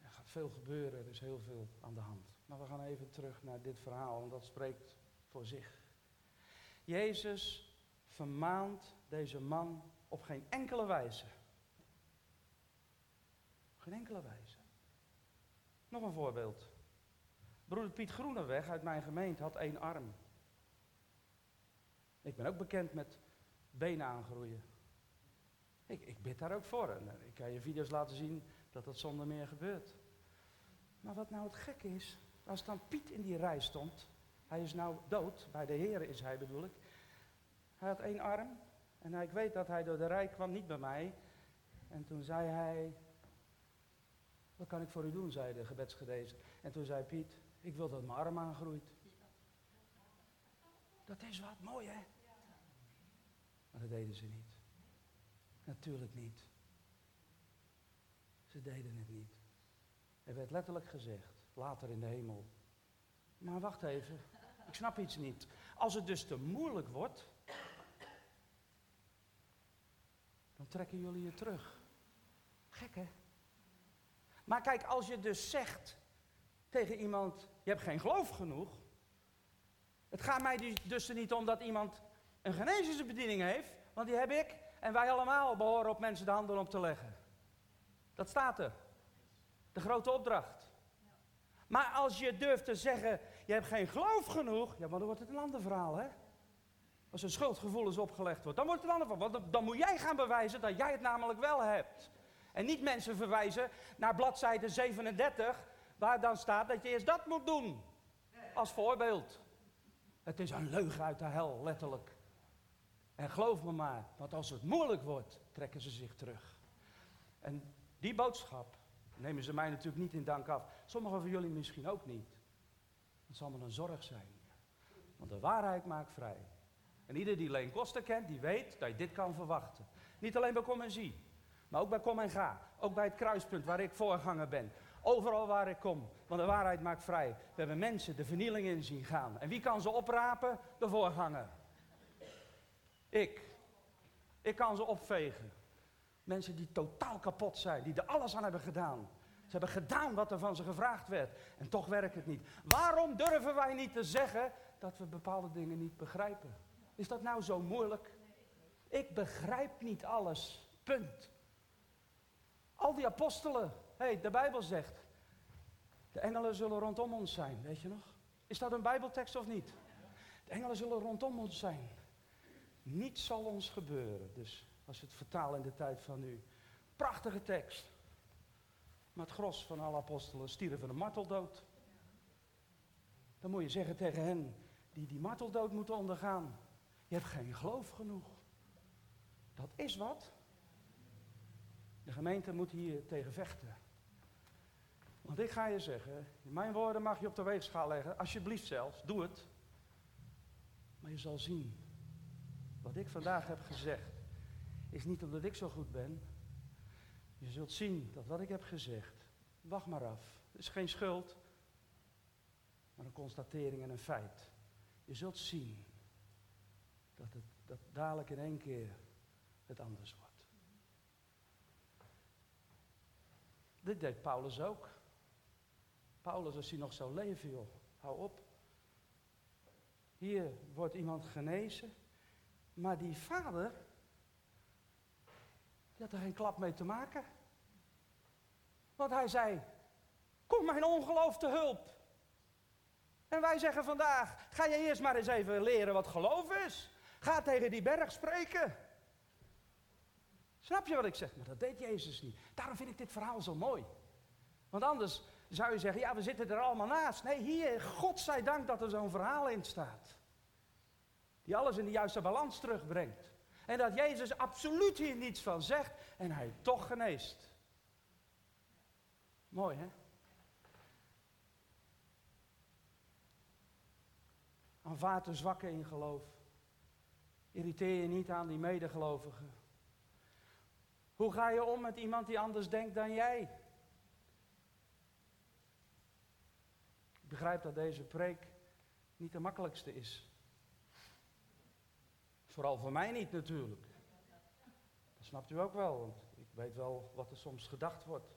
Er gaat veel gebeuren, er is heel veel aan de hand. Maar we gaan even terug naar dit verhaal, want dat spreekt voor zich. Jezus vermaant deze man op geen enkele wijze. Geen enkele wijze. Nog een voorbeeld. Broeder Piet Groeneweg uit mijn gemeente had één arm. Ik ben ook bekend met benen aangroeien. Ik, ik bid daar ook voor. En eh, ik kan je video's laten zien dat dat zonder meer gebeurt. Maar wat nou het gekke is, als dan Piet in die rij stond, hij is nou dood, bij de Heer is hij bedoel ik. Hij had één arm en ik weet dat hij door de rij kwam, niet bij mij. En toen zei hij, wat kan ik voor u doen, zei de gebedsgedezen. En toen zei Piet, ik wil dat mijn arm aangroeit. Dat is wat mooi, hè? Maar dat deden ze niet. Natuurlijk niet. Ze deden het niet. Er werd letterlijk gezegd, later in de hemel. Maar wacht even, ik snap iets niet. Als het dus te moeilijk wordt, trekken jullie je terug. Gek hè? Maar kijk, als je dus zegt tegen iemand, je hebt geen geloof genoeg. Het gaat mij dus, dus er niet om dat iemand een geneesbediening heeft, want die heb ik en wij allemaal behoren op mensen de handen op te leggen. Dat staat er. De grote opdracht. Maar als je durft te zeggen, je hebt geen geloof genoeg, ja, maar dan wordt het een ander verhaal, hè? Als een schuldgevoelens opgelegd wordt, dan wordt het ander verhaal. Want dan moet jij gaan bewijzen dat jij het namelijk wel hebt. En niet mensen verwijzen naar bladzijde 37, waar dan staat dat je eerst dat moet doen. Als voorbeeld. Het is een leugen uit de hel, letterlijk. En geloof me maar, want als het moeilijk wordt, trekken ze zich terug. En die boodschap nemen ze mij natuurlijk niet in dank af. Sommigen van jullie misschien ook niet. Het zal me een zorg zijn. Want de waarheid maakt vrij. En ieder die Leen Koster kent, die weet dat je dit kan verwachten. Niet alleen bij Kom en Zie, maar ook bij Kom en Ga. Ook bij het kruispunt waar ik voorganger ben. Overal waar ik kom, want de waarheid maakt vrij. We hebben mensen de vernieling in zien gaan. En wie kan ze oprapen? De voorganger. Ik. Ik kan ze opvegen. Mensen die totaal kapot zijn, die er alles aan hebben gedaan. Ze hebben gedaan wat er van ze gevraagd werd. En toch werkt het niet. Waarom durven wij niet te zeggen dat we bepaalde dingen niet begrijpen? Is dat nou zo moeilijk? Ik begrijp niet alles. Punt. Al die apostelen. hey, de Bijbel zegt. De engelen zullen rondom ons zijn, weet je nog? Is dat een Bijbeltekst of niet? De engelen zullen rondom ons zijn. Niets zal ons gebeuren. Dus als we het vertalen in de tijd van nu. Prachtige tekst. Maar het gros van alle apostelen stierven een marteldood. Dan moet je zeggen tegen hen die die marteldood moeten ondergaan. Je hebt geen geloof genoeg. Dat is wat. De gemeente moet hier tegen vechten. Want ik ga je zeggen, mijn woorden mag je op de weegschaal leggen, alsjeblieft zelfs, doe het. Maar je zal zien, wat ik vandaag heb gezegd, is niet omdat ik zo goed ben. Je zult zien dat wat ik heb gezegd, wacht maar af. Het is geen schuld, maar een constatering en een feit. Je zult zien dat het dadelijk in één keer het anders wordt. Dit deed Paulus ook. Paulus, als hij nog zou leven, joh, hou op. Hier wordt iemand genezen, maar die vader, die had er geen klap mee te maken. Want hij zei, kom mijn ongeloof te hulp. En wij zeggen vandaag, ga je eerst maar eens even leren wat geloof is. Ga tegen die berg spreken. Snap je wat ik zeg? Maar dat deed Jezus niet. Daarom vind ik dit verhaal zo mooi. Want anders zou je zeggen, ja, we zitten er allemaal naast. Nee, hier, God zij dank dat er zo'n verhaal in staat. Die alles in de juiste balans terugbrengt. En dat Jezus absoluut hier niets van zegt en hij toch geneest. Mooi, hè? Aanvaard de zwakke in geloof. Irriteer je niet aan die medegelovigen. Hoe ga je om met iemand die anders denkt dan jij? Ik begrijp dat deze preek niet de makkelijkste is. Vooral voor mij niet natuurlijk. Dat snapt u ook wel, want ik weet wel wat er soms gedacht wordt.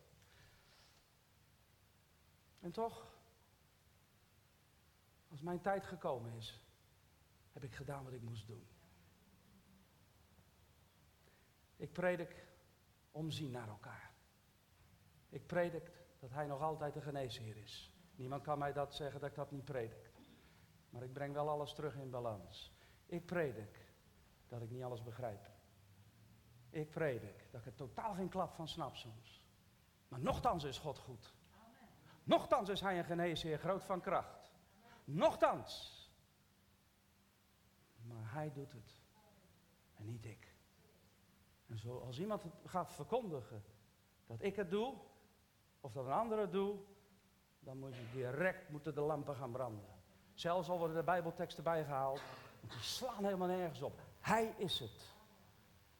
En toch, als mijn tijd gekomen is, heb ik gedaan wat ik moest doen. Ik predik omzien naar elkaar. Ik predik dat hij nog altijd de geneesheer is. Niemand kan mij dat zeggen dat ik dat niet predik. Maar ik breng wel alles terug in balans. Ik predik dat ik niet alles begrijp. Ik predik dat ik er totaal geen klap van snap soms. Maar nochtans is God goed. Nochtans is hij een geneesheer, groot van kracht. Nochtans. Maar hij doet het. En niet ik. En als iemand gaat verkondigen dat ik het doe, of dat een ander het doet, dan moet je direct moeten de lampen gaan branden. Zelfs al worden de bijbelteksten bijgehaald, want die slaan helemaal nergens op. Hij is het.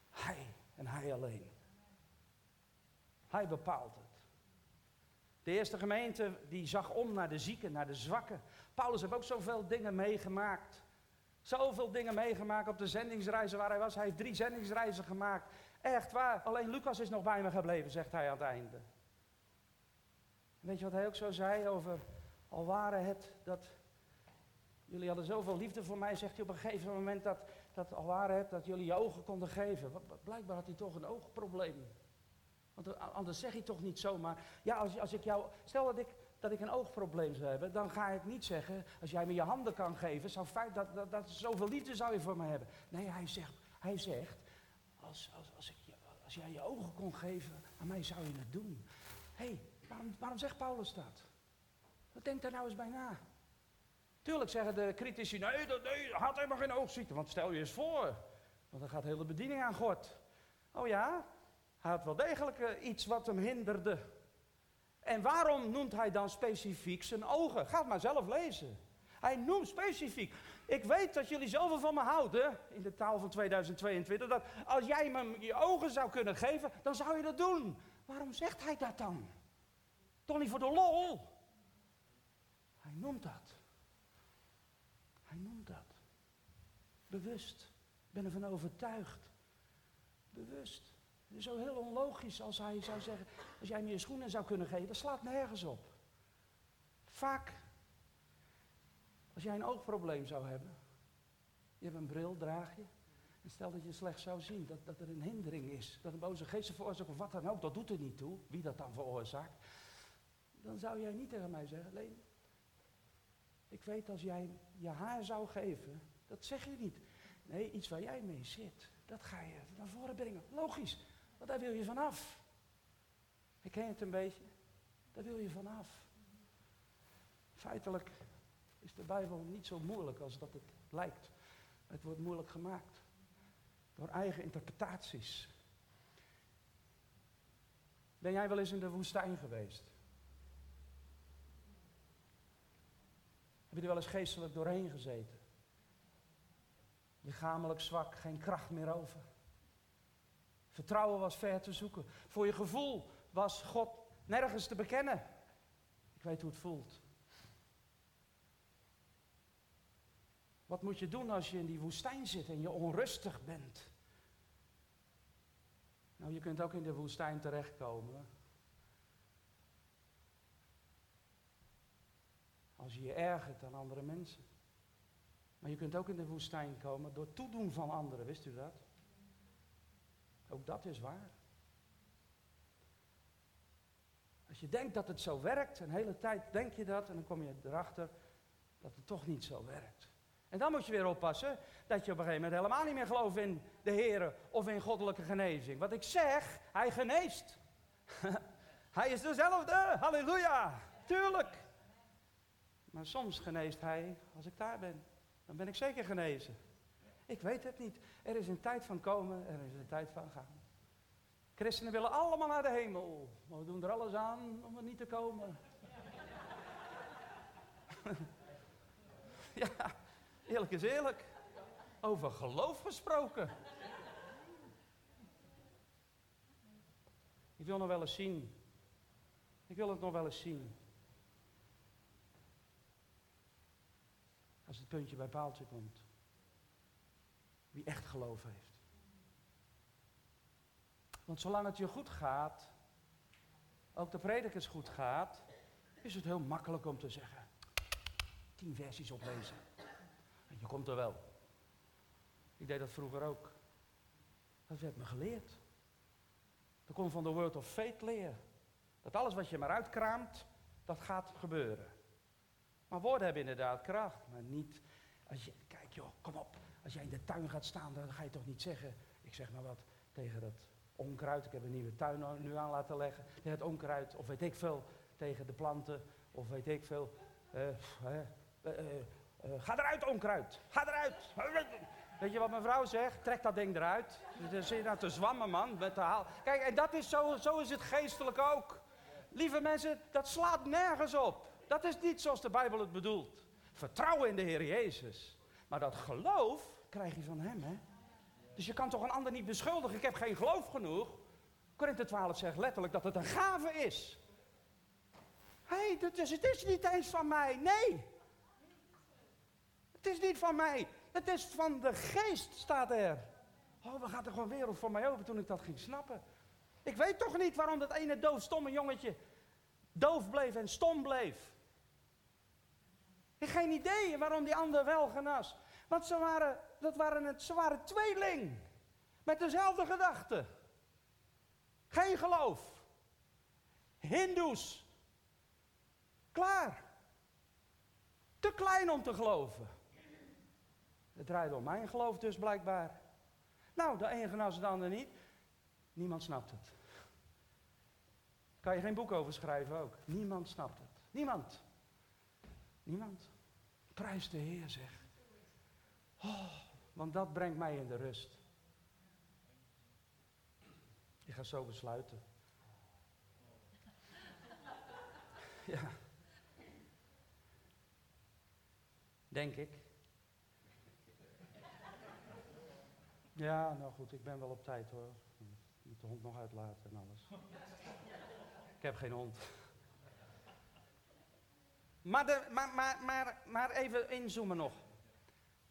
Hij en hij alleen. Hij bepaalt het. De eerste gemeente die zag om naar de zieken, naar de zwakken. Paulus heeft ook zoveel dingen meegemaakt. Zoveel dingen meegemaakt op de zendingsreizen waar hij was. Hij heeft drie zendingsreizen gemaakt. Echt waar. Alleen Lucas is nog bij me gebleven, zegt hij aan het einde. Weet je wat hij ook zo zei over, al waren het dat, jullie hadden zoveel liefde voor mij, zegt hij op een gegeven moment dat, dat al waren het dat jullie je ogen konden geven. Blijkbaar had hij toch een oogprobleem. Want anders zeg je toch niet zomaar. Ja, als, als ik jou. Stel dat ik, dat ik een oogprobleem zou hebben, dan ga ik niet zeggen. Als jij me je handen kan geven, zou feit dat, dat, zoveel liefde zou je voor me hebben. Nee, hij zegt. Hij zegt als, als, als, ik, als jij je ogen kon geven, aan mij zou je het doen. Hé, hey, waarom, waarom zegt Paulus dat? Wat denkt daar nou eens bij na? Tuurlijk zeggen de critici, nee, dat, nee, had helemaal geen oogziekte. Want stel je eens voor, want dan gaat de hele bediening aan God. Oh ja, hij had wel degelijk eh, iets wat hem hinderde. En waarom noemt hij dan specifiek zijn ogen? Ga het maar zelf lezen. Hij noemt specifiek. Ik weet dat jullie zoveel van me houden, in de taal van 2022, dat als jij me je ogen zou kunnen geven, dan zou je dat doen. Waarom zegt hij dat dan? Toch niet voor de lol? Hij noemt dat. Hij noemt dat. Bewust. Ik ben ervan overtuigd. Bewust. Zo heel onlogisch als hij zou zeggen, als jij me je schoenen zou kunnen geven, dat slaat nergens op. Vaak, als jij een oogprobleem zou hebben, je hebt een bril, draag je, en stel dat je slecht zou zien, dat, dat er een hindering is, dat een boze geest veroorzaakt of wat dan ook, dat doet er niet toe, wie dat dan veroorzaakt, dan zou jij niet tegen mij zeggen, Leen, ik weet als jij je haar zou geven, dat zeg je niet. Nee, iets waar jij mee zit, dat ga je naar voren brengen. Logisch, want daar wil je vanaf. Ik ken het een beetje. Daar wil je vanaf. Feitelijk is de Bijbel niet zo moeilijk als dat het lijkt. Het wordt moeilijk gemaakt. Door eigen interpretaties. Ben jij wel eens in de woestijn geweest? Heb je er wel eens geestelijk doorheen gezeten? Lichamelijk zwak, geen kracht meer over. Vertrouwen was ver te zoeken. Voor je gevoel was God nergens te bekennen. Ik weet hoe het voelt. Wat moet je doen als je in die woestijn zit en je onrustig bent? Nou, je kunt ook in de woestijn terechtkomen. Als je je ergert aan andere mensen. Maar je kunt ook in de woestijn komen door toedoen van anderen, wist u dat? Ook dat is waar. Als je denkt dat het zo werkt, een hele tijd denk je dat en dan kom je erachter dat het toch niet zo werkt. En dan moet je weer oppassen dat je op een gegeven moment helemaal niet meer gelooft in de Heer of in goddelijke genezing. Wat ik zeg, hij geneest. hij is dezelfde, halleluja, tuurlijk. Maar soms geneest hij als ik daar ben. Dan ben ik zeker genezen. Ik weet het niet. Er is een tijd van komen, er is een tijd van gaan. Christenen willen allemaal naar de hemel, maar we doen er alles aan om er niet te komen. ja, eerlijk is eerlijk. Over geloof gesproken. Ik wil nog wel eens zien. Ik wil het nog wel eens zien. Als het puntje bij paaltje komt. Wie echt geloof heeft. Want zolang het je goed gaat, ook de predikers goed gaat, is het heel makkelijk om te zeggen. Tien versies oplezen. En je komt er wel. Ik deed dat vroeger ook. Dat werd me geleerd. Dat komt van de Word of Faith leer. Dat alles wat je maar uitkraamt, dat gaat gebeuren. Maar woorden hebben inderdaad kracht, maar niet als je, kijk joh, kom op. Als jij in de tuin gaat staan, dan ga je toch niet zeggen, ik zeg maar wat, tegen dat onkruid. Ik heb een nieuwe tuin nu aan laten leggen. Tegen het onkruid, of weet ik veel, tegen de planten, of weet ik veel. Uh, uh, uh, ga eruit, onkruid. Ga eruit. Weet je wat mijn vrouw zegt? Trek dat ding eruit. Dan zit je nou te zwammen, man. Met de haal. Kijk, en dat is zo, zo is het geestelijk ook. Lieve mensen, dat slaat nergens op. Dat is niet zoals de Bijbel het bedoelt. Vertrouwen in de Heer Jezus. Maar dat geloof krijg je van Hem, hè? Dus je kan toch een ander niet beschuldigen, ik heb geen geloof genoeg. Korinthe 12 zegt letterlijk dat het een gave is. Hé, hey, dus het is niet eens van mij, nee. Het is niet van mij, het is van de geest, staat er. Oh, we gaat er gewoon wereld voor mij open toen ik dat ging snappen. Ik weet toch niet waarom dat ene doof stomme jongetje doof bleef en stom bleef. Heb geen idee waarom die ander wel genas. Want ze waren, dat waren, het, ze waren tweeling. Met dezelfde gedachten. Geen geloof. Hindoes. Klaar. Te klein om te geloven. Het draait om mijn geloof dus blijkbaar. Nou, de ene als de ander niet. Niemand snapt het. Kan je geen boek over schrijven ook. Niemand snapt het. Niemand. Niemand. Prijs de Heer, zeg. Oh, want dat brengt mij in de rust. Ik ga zo besluiten. Ja. Denk ik. Ja, nou goed, ik ben wel op tijd hoor. Ik moet de hond nog uitlaten en alles. Ik heb geen hond. Maar, maar, maar, maar, maar even inzoomen nog.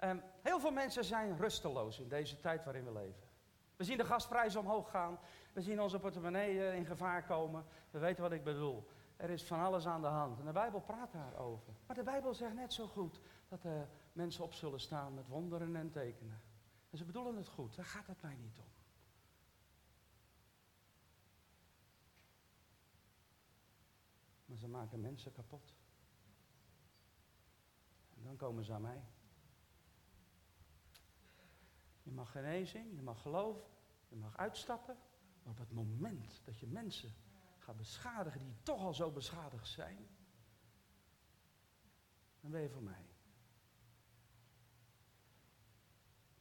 Um, heel veel mensen zijn rusteloos in deze tijd waarin we leven. We zien de gasprijzen omhoog gaan. We zien onze portemonnee in gevaar komen. We weten wat ik bedoel. Er is van alles aan de hand. En de Bijbel praat daarover. Maar de Bijbel zegt net zo goed dat er mensen op zullen staan met wonderen en tekenen. En ze bedoelen het goed. Daar gaat het mij niet om. Maar ze maken mensen kapot. Dan komen ze aan mij. Je mag genezing, je mag geloof, je mag uitstappen. Maar op het moment dat je mensen gaat beschadigen die toch al zo beschadigd zijn, dan ben je voor mij.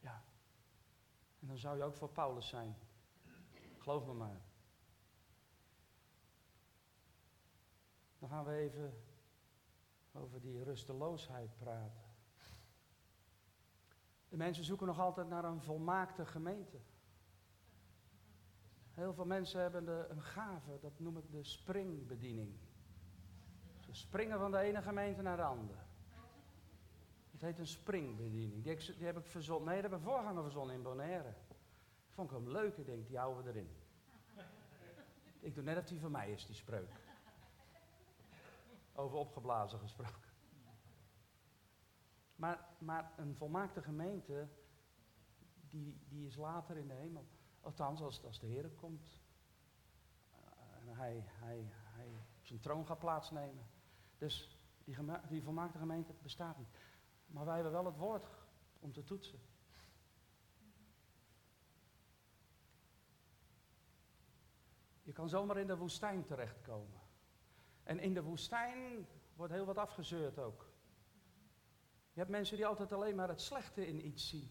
Ja. En dan zou je ook voor Paulus zijn. Geloof me maar. Dan gaan we even over die rusteloosheid praten. De mensen zoeken nog altijd naar een volmaakte gemeente. Heel veel mensen hebben de, een gave, dat noem ik de springbediening. Ze springen van de ene gemeente naar de andere. Het heet een springbediening. Die, heb ik verzonnen. Nee, dat heb ik voorganger verzonnen in Bonaire. Vond ik hem leuk. Ik denk, die houden we erin. Ik doe net of die van mij is, die spreuk. Over opgeblazen gesproken. Maar, maar een volmaakte gemeente, die, die is later in de hemel. Althans, als, als de Heer komt. Eh, en hij, hij, hij op zijn troon gaat plaatsnemen. Dus die, die volmaakte gemeente bestaat niet. Maar wij hebben wel het woord om te toetsen. Je kan zomaar in de woestijn terechtkomen. En in de woestijn wordt heel wat afgezeurd ook. Je hebt mensen die altijd alleen maar het slechte in iets zien.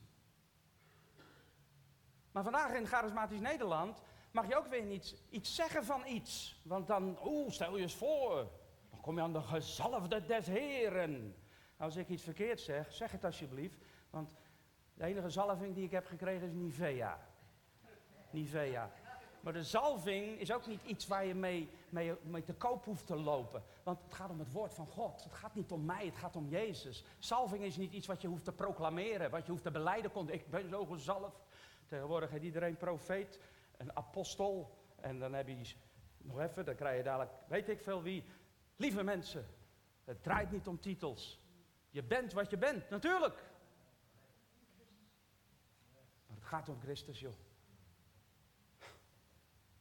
Maar vandaag in charismatisch Nederland mag je ook weer iets zeggen van iets. Want dan, oeh, stel je eens voor, dan kom je aan de gezalfde des heren. Als ik iets verkeerd zeg, zeg het alsjeblieft. Want de enige zalving die ik heb gekregen is Nivea. Nivea. Maar de zalving is ook niet iets waar je mee, mee, mee, te koop hoeft te lopen. Want het gaat om het woord van God. Het gaat niet om mij, het gaat om Jezus. Zalving is niet iets wat je hoeft te proclameren, wat je hoeft te beleiden. Ik ben zo gezalfd. Tegenwoordig heeft iedereen profeet, een apostel. En dan heb je nog even, dan krijg je dadelijk, weet ik veel wie. Lieve mensen, het draait niet om titels. Je bent wat je bent, natuurlijk. Maar het gaat om Christus, joh.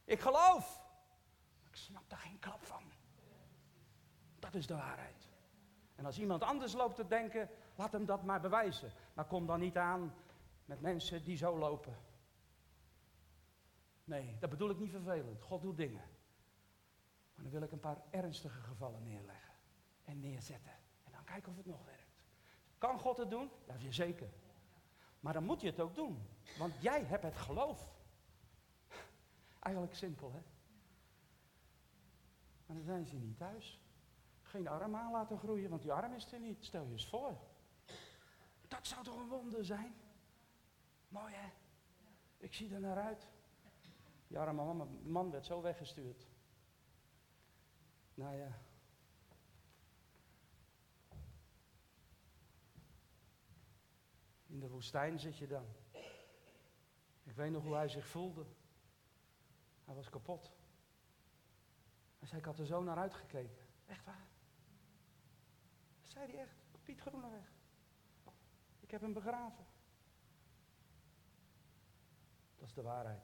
Ik geloof. Ik snap daar geen klap van. Dat is de waarheid. En als iemand anders loopt te denken, laat hem dat maar bewijzen. Maar kom dan niet aan met mensen die zo lopen. Nee, dat bedoel ik niet vervelend. God doet dingen. Maar dan wil ik een paar ernstige gevallen neerleggen. En neerzetten. En dan kijken of het nog werkt. Kan God het doen? Je zeker. Maar dan moet je het ook doen. Want jij hebt het geloof. Eigenlijk simpel, hè? Maar dan zijn ze niet thuis. Geen arm aan laten groeien, want die arm is er niet. Stel je eens voor. Dat zou toch een wonder zijn? Mooi, hè? Ik zie er naar uit. Die arme man, man werd zo weggestuurd. Nou ja. In de woestijn zit je dan. Ik weet nog hoe hij zich voelde. Hij was kapot. Hij zei, ik had er zo naar uitgekeken. Echt waar. Zei hij echt. Piet Groeneweg. Ik heb hem begraven. Dat is de waarheid.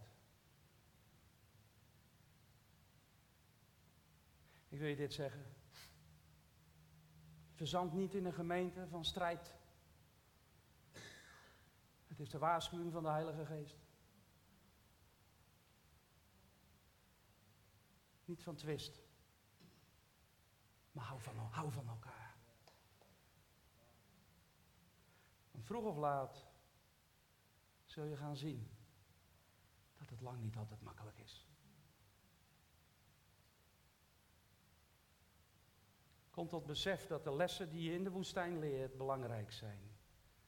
Ik wil je dit zeggen. Verzand niet in een gemeente van strijd. Het is de waarschuwing van de Heilige Geest. Niet van twist. Maar hou van, hou van elkaar. Vroeg of laat zul je gaan zien dat het lang niet altijd makkelijk is. Komt tot besef dat de lessen die je in de woestijn leert belangrijk zijn.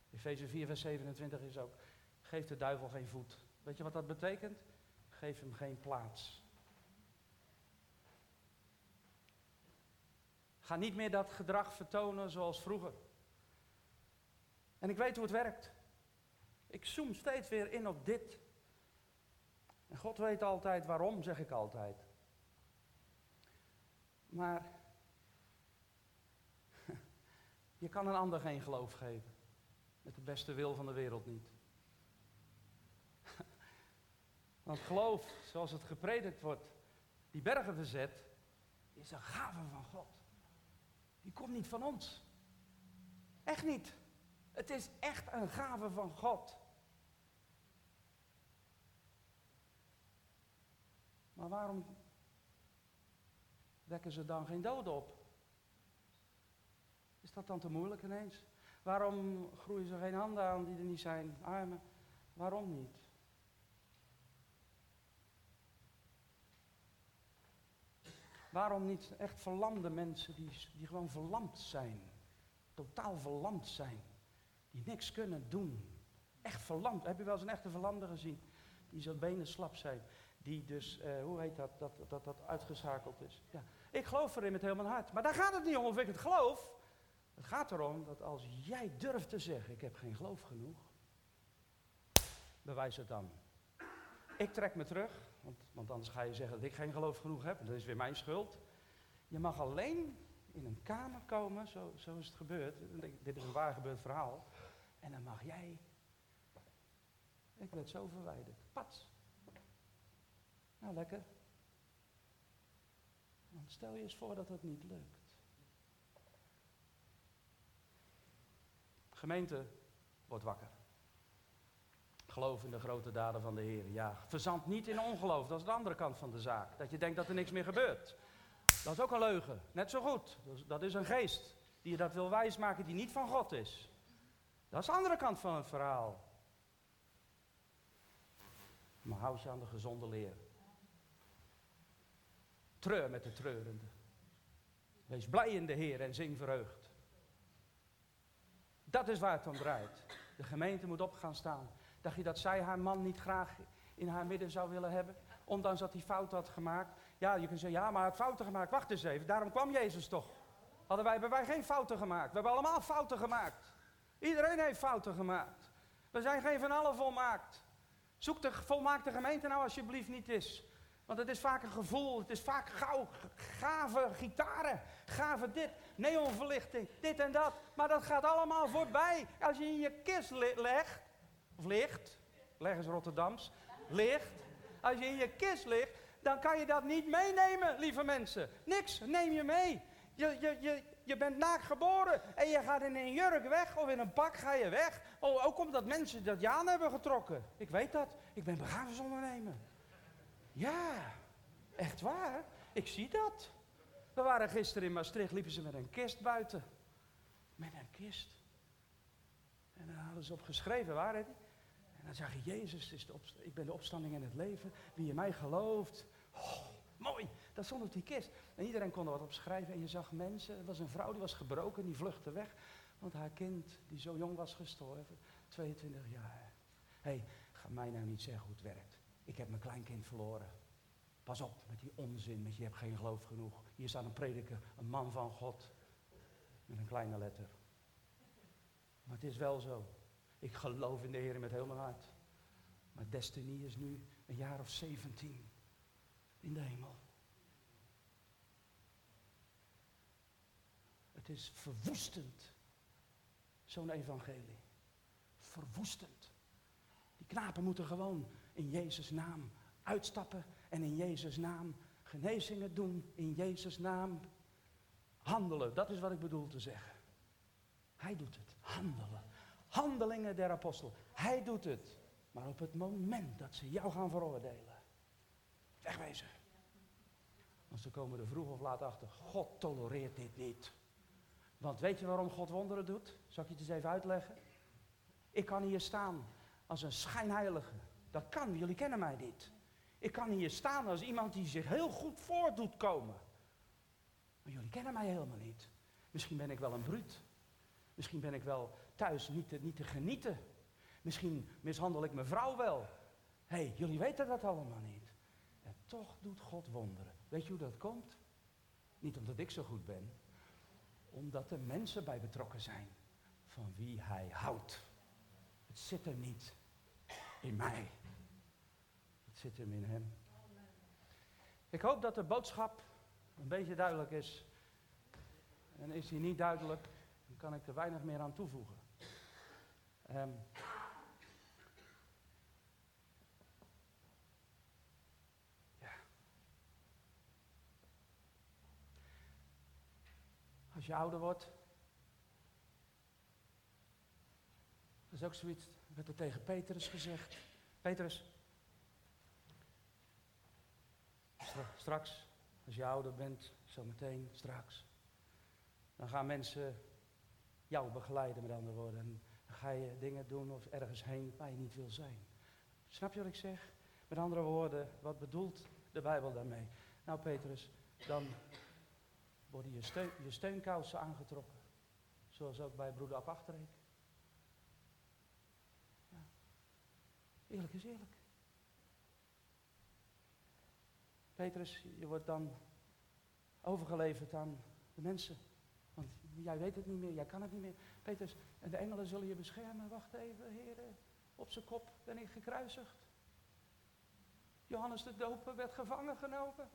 Efeze 4, vers 27 is ook, geef de duivel geen voet. Weet je wat dat betekent? Geef hem geen plaats. Ga niet meer dat gedrag vertonen zoals vroeger. En ik weet hoe het werkt. Ik zoom steeds weer in op dit. En God weet altijd waarom, zeg ik altijd. Maar je kan een ander geen geloof geven. Met de beste wil van de wereld niet. Want geloof, zoals het gepredikt wordt, die bergen verzet, is een gave van God. Die komt niet van ons. Echt niet. Het is echt een gave van God. Maar waarom wekken ze dan geen doden op? Is dat dan te moeilijk ineens? Waarom groeien ze geen handen aan die er niet zijn, armen? Waarom niet? Waarom niet echt verlamde mensen die, die gewoon verlamd zijn? Totaal verlamd zijn. Die niks kunnen doen. Echt verlamd. Heb je wel eens een echte verlamde gezien? Die zijn benen slap zijn. Die dus, eh, hoe heet dat, dat, dat, dat uitgeschakeld is. Ja. Ik geloof erin met heel mijn hart. Maar daar gaat het niet om of ik het geloof. Het gaat erom dat als jij durft te zeggen, ik heb geen geloof genoeg. Bewijs het dan. Ik trek me terug. Want, want anders ga je zeggen dat ik geen geloof genoeg heb. Dat is weer mijn schuld. Je mag alleen in een kamer komen, zo, zo is het gebeurd. Dit is een waar gebeurd verhaal. En dan mag jij. Ik werd zo verwijderd. Pats. Nou, lekker. Want stel je eens voor dat het niet lukt. Gemeente, wordt wakker. Geloof in de grote daden van de Heer. Ja, verzand niet in ongeloof. Dat is de andere kant van de zaak. Dat je denkt dat er niks meer gebeurt. Dat is ook een leugen. Net zo goed. Dat is een geest die je dat wil wijsmaken die niet van God is. Dat is de andere kant van het verhaal. Maar houd je aan de gezonde leer. Treur met de treurende. Wees blij in de Heer en zing verheugd. Dat is waar het om draait. De gemeente moet op gaan staan. Dacht je dat zij haar man niet graag in haar midden zou willen hebben? Ondanks dat hij fout had gemaakt. Ja, je kunt zeggen, ja, maar hij had fouten gemaakt. Wacht eens even, daarom kwam Jezus toch. Hadden wij, hebben wij geen fouten gemaakt. We hebben allemaal fouten gemaakt. Iedereen heeft fouten gemaakt. We zijn geen van allen volmaakt. Zoek de volmaakte gemeente nou alsjeblieft niet eens. Want het is vaak een gevoel, het is vaak gauw, gave gitaren, gave dit, neonverlichting, dit en dat. Maar dat gaat allemaal voorbij. Als je in je kist legt, of ligt, leg eens Rotterdams, ligt. Als je in je kist ligt, dan kan je dat niet meenemen, lieve mensen. Niks, neem je mee. Je, je, je, je bent naakt geboren en je gaat in een jurk weg of in een pak ga je weg. Oh, ook omdat mensen dat jaan hebben getrokken. Ik weet dat. Ik ben begrafenisondernemer. Ja, echt waar. Ik zie dat. We waren gisteren in Maastricht, liepen ze met een kist buiten. Met een kist. En daar hadden ze op geschreven, waar? Dan zag je, Jezus, is de ik ben de opstanding en het leven. Wie in mij gelooft. Oh, mooi, dat stond op die kist. En iedereen kon er wat op schrijven. En je zag mensen, er was een vrouw die was gebroken, die vluchtte weg. Want haar kind, die zo jong was gestorven, 22 jaar. Hé, hey, ga mij nou niet zeggen hoe het werkt. Ik heb mijn kleinkind verloren. Pas op met die onzin, met je hebt geen geloof genoeg. Hier staat een prediker, een man van God. Met een kleine letter. Maar het is wel zo. Ik geloof in de Heer met heel mijn hart. Maar Destiny is nu een jaar of 17 in de hemel. Het is verwoestend, zo'n evangelie. Verwoestend. Die knapen moeten gewoon in Jezus' naam uitstappen en in Jezus' naam genezingen doen in Jezus' naam. Handelen, dat is wat ik bedoel te zeggen. Hij doet het. Handelen. Handelingen der apostelen. Hij doet het. Maar op het moment dat ze jou gaan veroordelen, wegwezen. Want ze komen er vroeg of laat achter. God tolereert dit niet. Want weet je waarom God wonderen doet? Zal ik je het eens even uitleggen? Ik kan hier staan als een schijnheilige. Dat kan, jullie kennen mij niet. Ik kan hier staan als iemand die zich heel goed voor doet komen. Maar jullie kennen mij helemaal niet. Misschien ben ik wel een bruut. Misschien ben ik wel thuis niet te, niet te genieten. Misschien mishandel ik mijn vrouw wel. Hé, hey, jullie weten dat allemaal niet. En toch doet God wonderen. Weet je hoe dat komt? Niet omdat ik zo goed ben. Omdat er mensen bij betrokken zijn van wie hij houdt. Het zit er niet in mij. Het zit hem in hem. Ik hoop dat de boodschap een beetje duidelijk is. En is die niet duidelijk, dan kan ik er weinig meer aan toevoegen. Um, ja. Als je ouder wordt, dat is ook zoiets, werd er tegen Petrus gezegd. Petrus, straks, als je ouder bent, zometeen, straks, dan gaan mensen jou begeleiden, met andere woorden. Ga je dingen doen of ergens heen waar je niet wil zijn. Snap je wat ik zeg? Met andere woorden, wat bedoelt de Bijbel daarmee? Nou, Petrus, dan worden je, steun, je steunkousen aangetrokken. Zoals ook bij broeder Ab Achterreek. Ja. Eerlijk is eerlijk. Petrus, je wordt dan overgeleverd aan de mensen. Jij weet het niet meer, jij kan het niet meer. Petrus, de engelen zullen je beschermen. Wacht even, heren. Op zijn kop ben ik gekruisigd. Johannes de Doper werd gevangen genomen.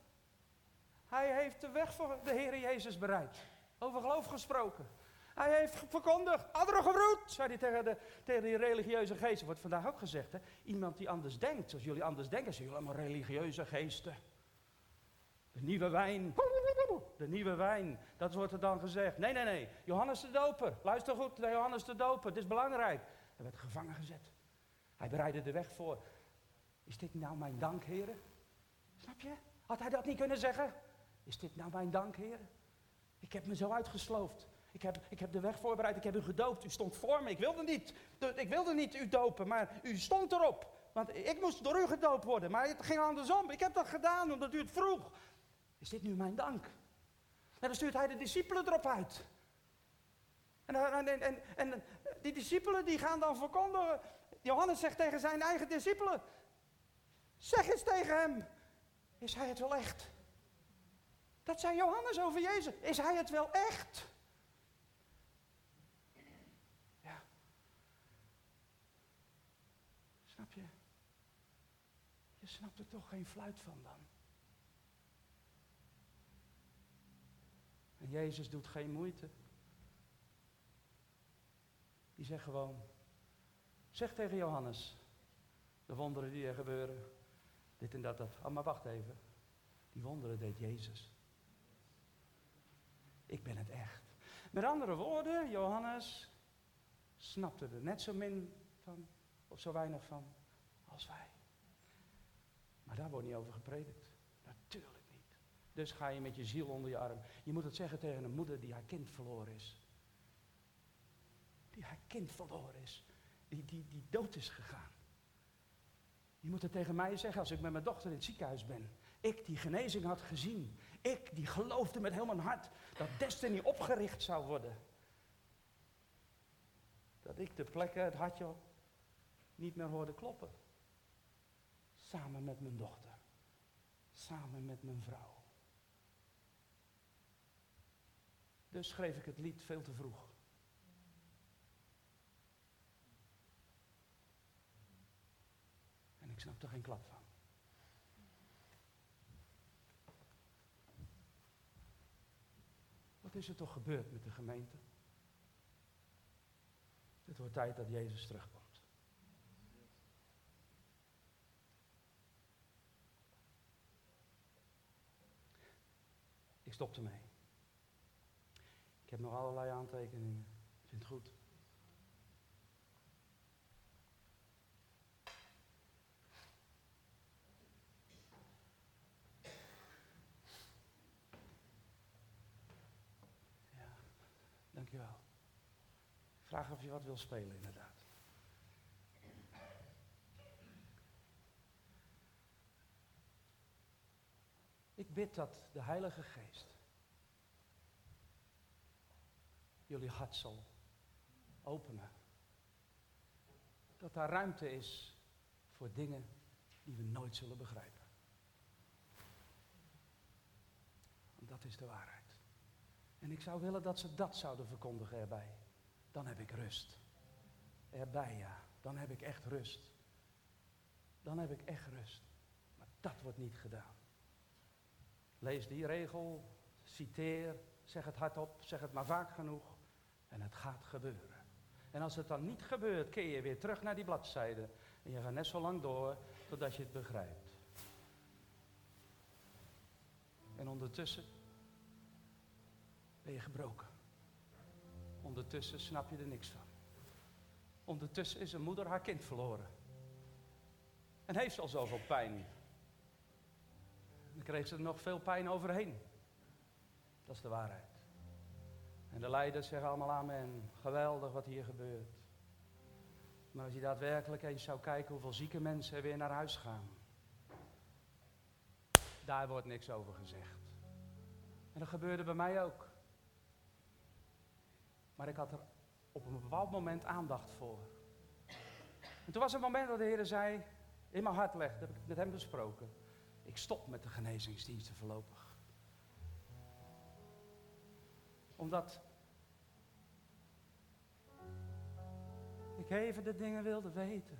Hij heeft de weg voor de Heer Jezus bereid. Over geloof gesproken. Hij heeft verkondigd, andere gebroed, zei hij tegen, de, tegen die religieuze geesten. Wordt vandaag ook gezegd, hè? Iemand die anders denkt, zoals jullie anders denken, zijn jullie allemaal religieuze geesten. De nieuwe wijn. De nieuwe wijn. Dat wordt er dan gezegd. Nee, nee, nee. Johannes de Doper. Luister goed naar Johannes de Doper. Het is belangrijk. Hij werd gevangen gezet. Hij bereidde de weg voor. Is dit nou mijn dank, heren? Snap je? Had hij dat niet kunnen zeggen? Is dit nou mijn dank, heren? Ik heb me zo uitgesloofd. Ik heb, ik heb de weg voorbereid. Ik heb u gedoopt. U stond voor me. Ik wilde niet, ik wilde niet u dopen, maar u stond erop. Want ik moest door u gedoopt worden. Maar het ging andersom. Ik heb dat gedaan omdat u het vroeg. Is dit nu mijn dank? En dan stuurt hij de discipelen erop uit. En, en, en, en, die discipelen die gaan dan verkondigen. Johannes zegt tegen zijn eigen discipelen. Zeg eens tegen hem. Is hij het wel echt? Dat zei Johannes over Jezus. Is hij het wel echt? Ja. Snap je? Je snapt er toch geen fluit van dan. Jezus doet geen moeite. Die zegt gewoon, zeg tegen Johannes, de wonderen die er gebeuren, dit en dat, dat. Oh, maar wacht even, die wonderen deed Jezus. Ik ben het echt. Met andere woorden, Johannes snapte er net zo min van, of zo weinig van, als wij. Maar daar wordt niet over gepredikt. Dus ga je met je ziel onder je arm. Je moet het zeggen tegen een moeder die haar kind verloren is. Die haar kind verloren is. Die, die, die dood is gegaan. Je moet het tegen mij zeggen als ik met mijn dochter in het ziekenhuis ben. Ik die genezing had gezien. Ik die geloofde met heel mijn hart dat Destiny opgericht zou worden. Dat ik de plekken, het hartje niet meer hoorde kloppen. Samen met mijn dochter. Samen met mijn vrouw. Dus schreef ik het lied veel te vroeg. En ik snap er geen klap van. Wat is er toch gebeurd met de gemeente? Het wordt tijd dat Jezus terugkomt. Ik stop ermee. Ik heb nog allerlei aantekeningen. Ik vind het goed. Ja, dankjewel. Vraag of je wat wil spelen, inderdaad. Ik bid dat de Heilige Geest jullie hart zal openen. Dat daar ruimte is voor dingen die we nooit zullen begrijpen. Dat is de waarheid. En ik zou willen dat ze dat zouden verkondigen erbij. Dan heb ik rust. Erbij, ja. Dan heb ik echt rust. Dan heb ik echt rust. Maar dat wordt niet gedaan. Lees die regel, citeer, zeg het hardop, zeg het maar vaak genoeg. En het gaat gebeuren. En als het dan niet gebeurt, keer je weer terug naar die bladzijde. En je gaat net zo lang door totdat je het begrijpt. En ondertussen ben je gebroken. Ondertussen snap je er niks van. Ondertussen is een moeder haar kind verloren. En heeft ze al zoveel pijn. Dan kreeg ze er nog veel pijn overheen. Dat is de waarheid. En de leiders zeggen allemaal amen. Geweldig wat hier gebeurt. Maar als je daadwerkelijk eens zou kijken hoeveel zieke mensen er weer naar huis gaan. Daar wordt niks over gezegd. En dat gebeurde bij mij ook. Maar ik had er op een bepaald moment aandacht voor. En toen was een moment dat de Heer zei, in mijn hart legde, heb ik met hem besproken. Ik stop met de genezingsdiensten voorlopig. Omdat ik even de dingen wilde weten.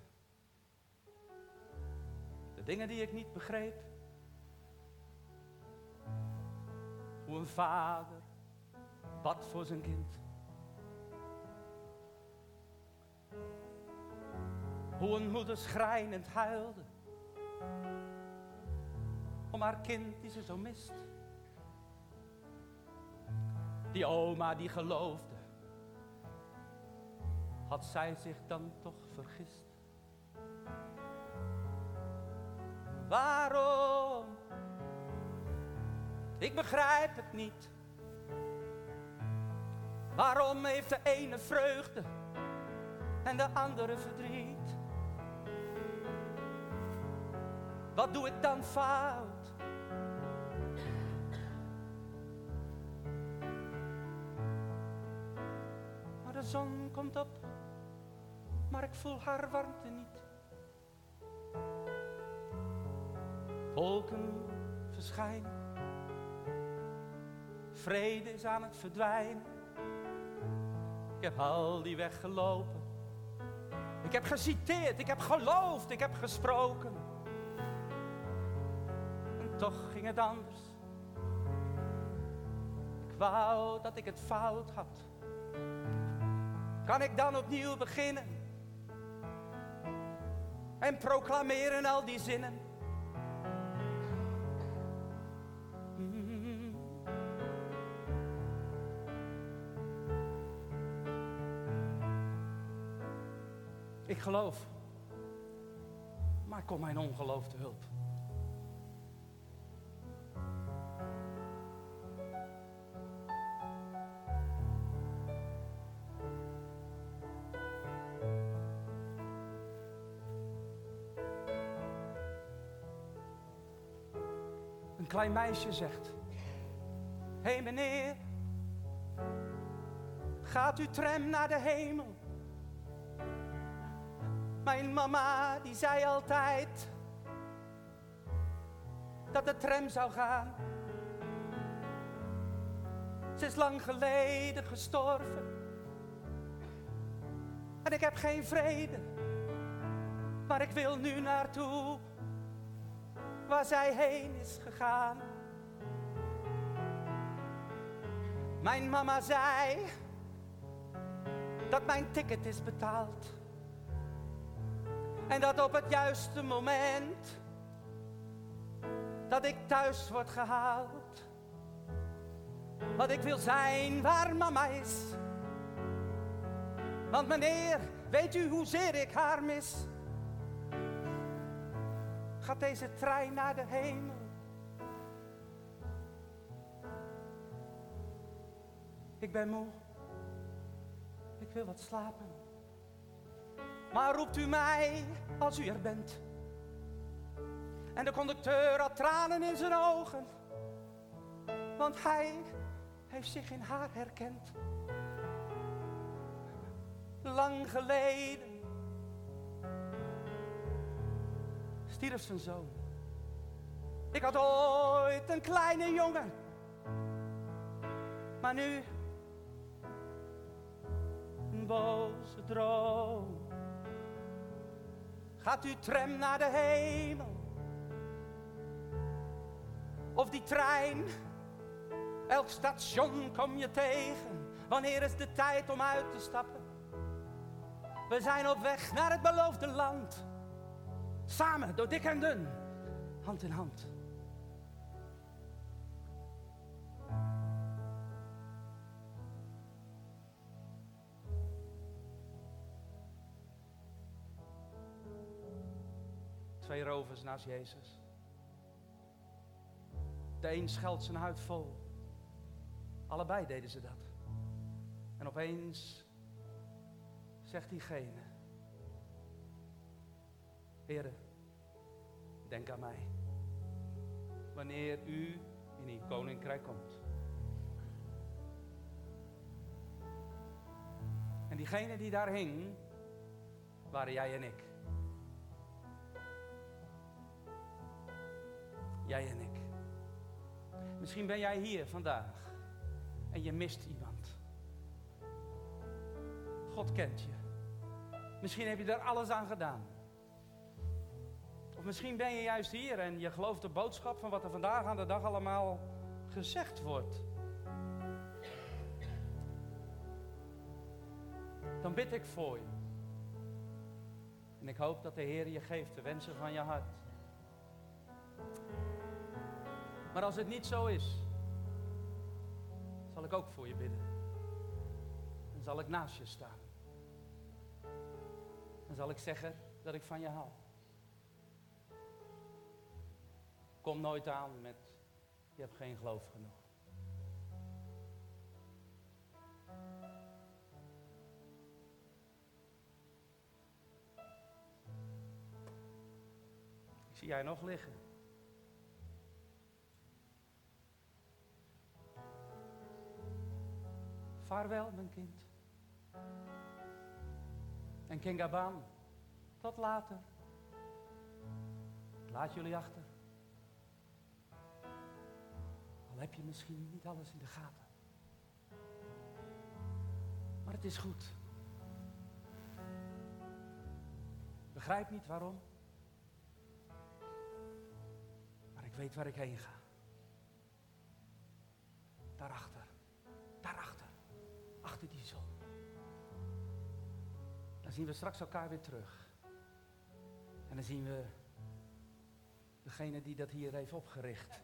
De dingen die ik niet begreep. Hoe een vader bad voor zijn kind. Hoe een moeder schrijnend huilde om haar kind die ze zo mist. Die oma die geloofde, had zij zich dan toch vergist? Waarom? Ik begrijp het niet. Waarom heeft de ene vreugde en de andere verdriet? Wat doe ik dan fout? De zon komt op, maar ik voel haar warmte niet. Wolken verschijnen, vrede is aan het verdwijnen. Ik heb al die weg gelopen. Ik heb geciteerd, ik heb geloofd, ik heb gesproken. En toch ging het anders. Ik wou dat ik het fout had. Kan ik dan opnieuw beginnen? En proclameren al die zinnen. Ik geloof, maar kom mijn ongeloof te hulp. Klein meisje zegt: Hé hey meneer, gaat uw tram naar de hemel? Mijn mama die zei altijd dat de tram zou gaan. Ze is lang geleden gestorven. En ik heb geen vrede, maar ik wil nu naartoe waar zij heen is gegaan. Mijn mama zei dat mijn ticket is betaald. En dat op het juiste moment dat ik thuis word gehaald, wat ik wil zijn waar mama is. Want meneer, weet u hoezeer ik haar mis? Gaat deze trein naar de hemel? Ik ben moe. Ik wil wat slapen. Maar roept u mij als u er bent. En de conducteur had tranen in zijn ogen. Want hij heeft zich in haar herkend. Lang geleden stierf zijn zoon. Ik had ooit een kleine jongen. Maar nu een boze droom. Gaat uw tram naar de hemel? Of die trein? Elk station kom je tegen. Wanneer is de tijd om uit te stappen? We zijn op weg naar het beloofde land. Samen, door dik en dun, hand in hand. Twee rovers naast Jezus. De een scheldt zijn huid vol. Allebei deden ze dat. En opeens zegt diegene: Denk aan mij. Wanneer u in uw koninkrijk komt. En diegene die daar hing, waren jij en ik. Jij en ik. Misschien ben jij hier vandaag en je mist iemand. God kent je. Misschien heb je er alles aan gedaan. Of misschien ben je juist hier en je gelooft de boodschap van wat er vandaag aan de dag allemaal gezegd wordt. Dan bid ik voor je. En ik hoop dat de Heer je geeft de wensen van je hart. Maar als het niet zo is, zal ik ook voor je bidden. Dan zal ik naast je staan. Dan zal ik zeggen dat ik van je hou. Kom nooit aan met, je hebt geen geloof genoeg. Ik zie jij nog liggen. Vaarwel, mijn kind. En Kingabaan, tot later. Laat jullie achter. Al heb je misschien niet alles in de gaten. Maar het is goed. Begrijp niet waarom. Maar ik weet waar ik heen ga. Daarachter. Daarachter. Achter die zon. Dan zien we straks elkaar weer terug. En dan zien we degene die dat hier heeft opgericht.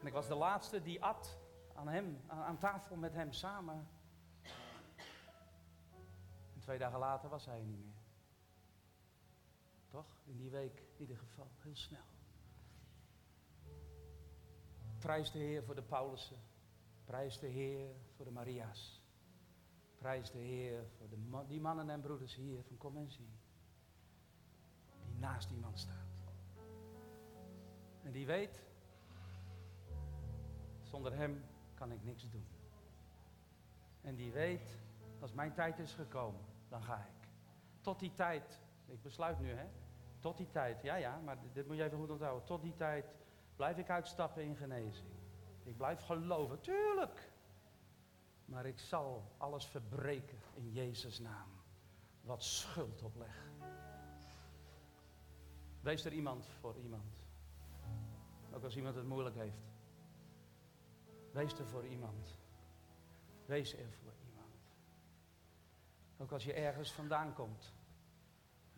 En ik was de laatste die at aan hem, aan, tafel met hem samen. En twee dagen later was hij er niet meer. Toch? In die week in ieder geval, heel snel. Prijs de Heer voor de Paulussen. Prijs de Heer voor de Maria's. Prijs de Heer voor de die mannen en broeders hier van Kom en Zie. Die naast iemand staat. En die weet, zonder hem kan ik niks doen. En die weet, als mijn tijd is gekomen, dan ga ik. Tot die tijd, ik besluit nu hè, tot die tijd, ja ja, maar dit moet je even goed onthouden. Tot die tijd blijf ik uitstappen in genezing. Ik blijf geloven, tuurlijk. Maar ik zal alles verbreken in Jezus' naam. Wat schuld opleg. Wees er iemand voor iemand. Ook als iemand het moeilijk heeft. Wees er voor iemand. Wees er voor iemand. Ook als je ergens vandaan komt.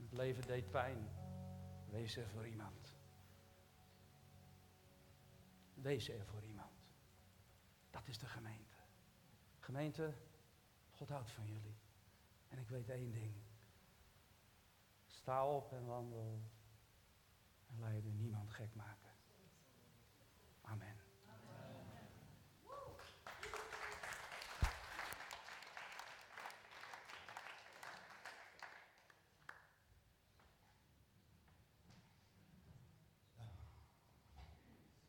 Het leven deed pijn. Wees er voor iemand. Wees er voor iemand. Dat is de gemeente. Gemeente, God houdt van jullie. En ik weet één ding. Sta op en wandel. En laat je door niemand gek maken.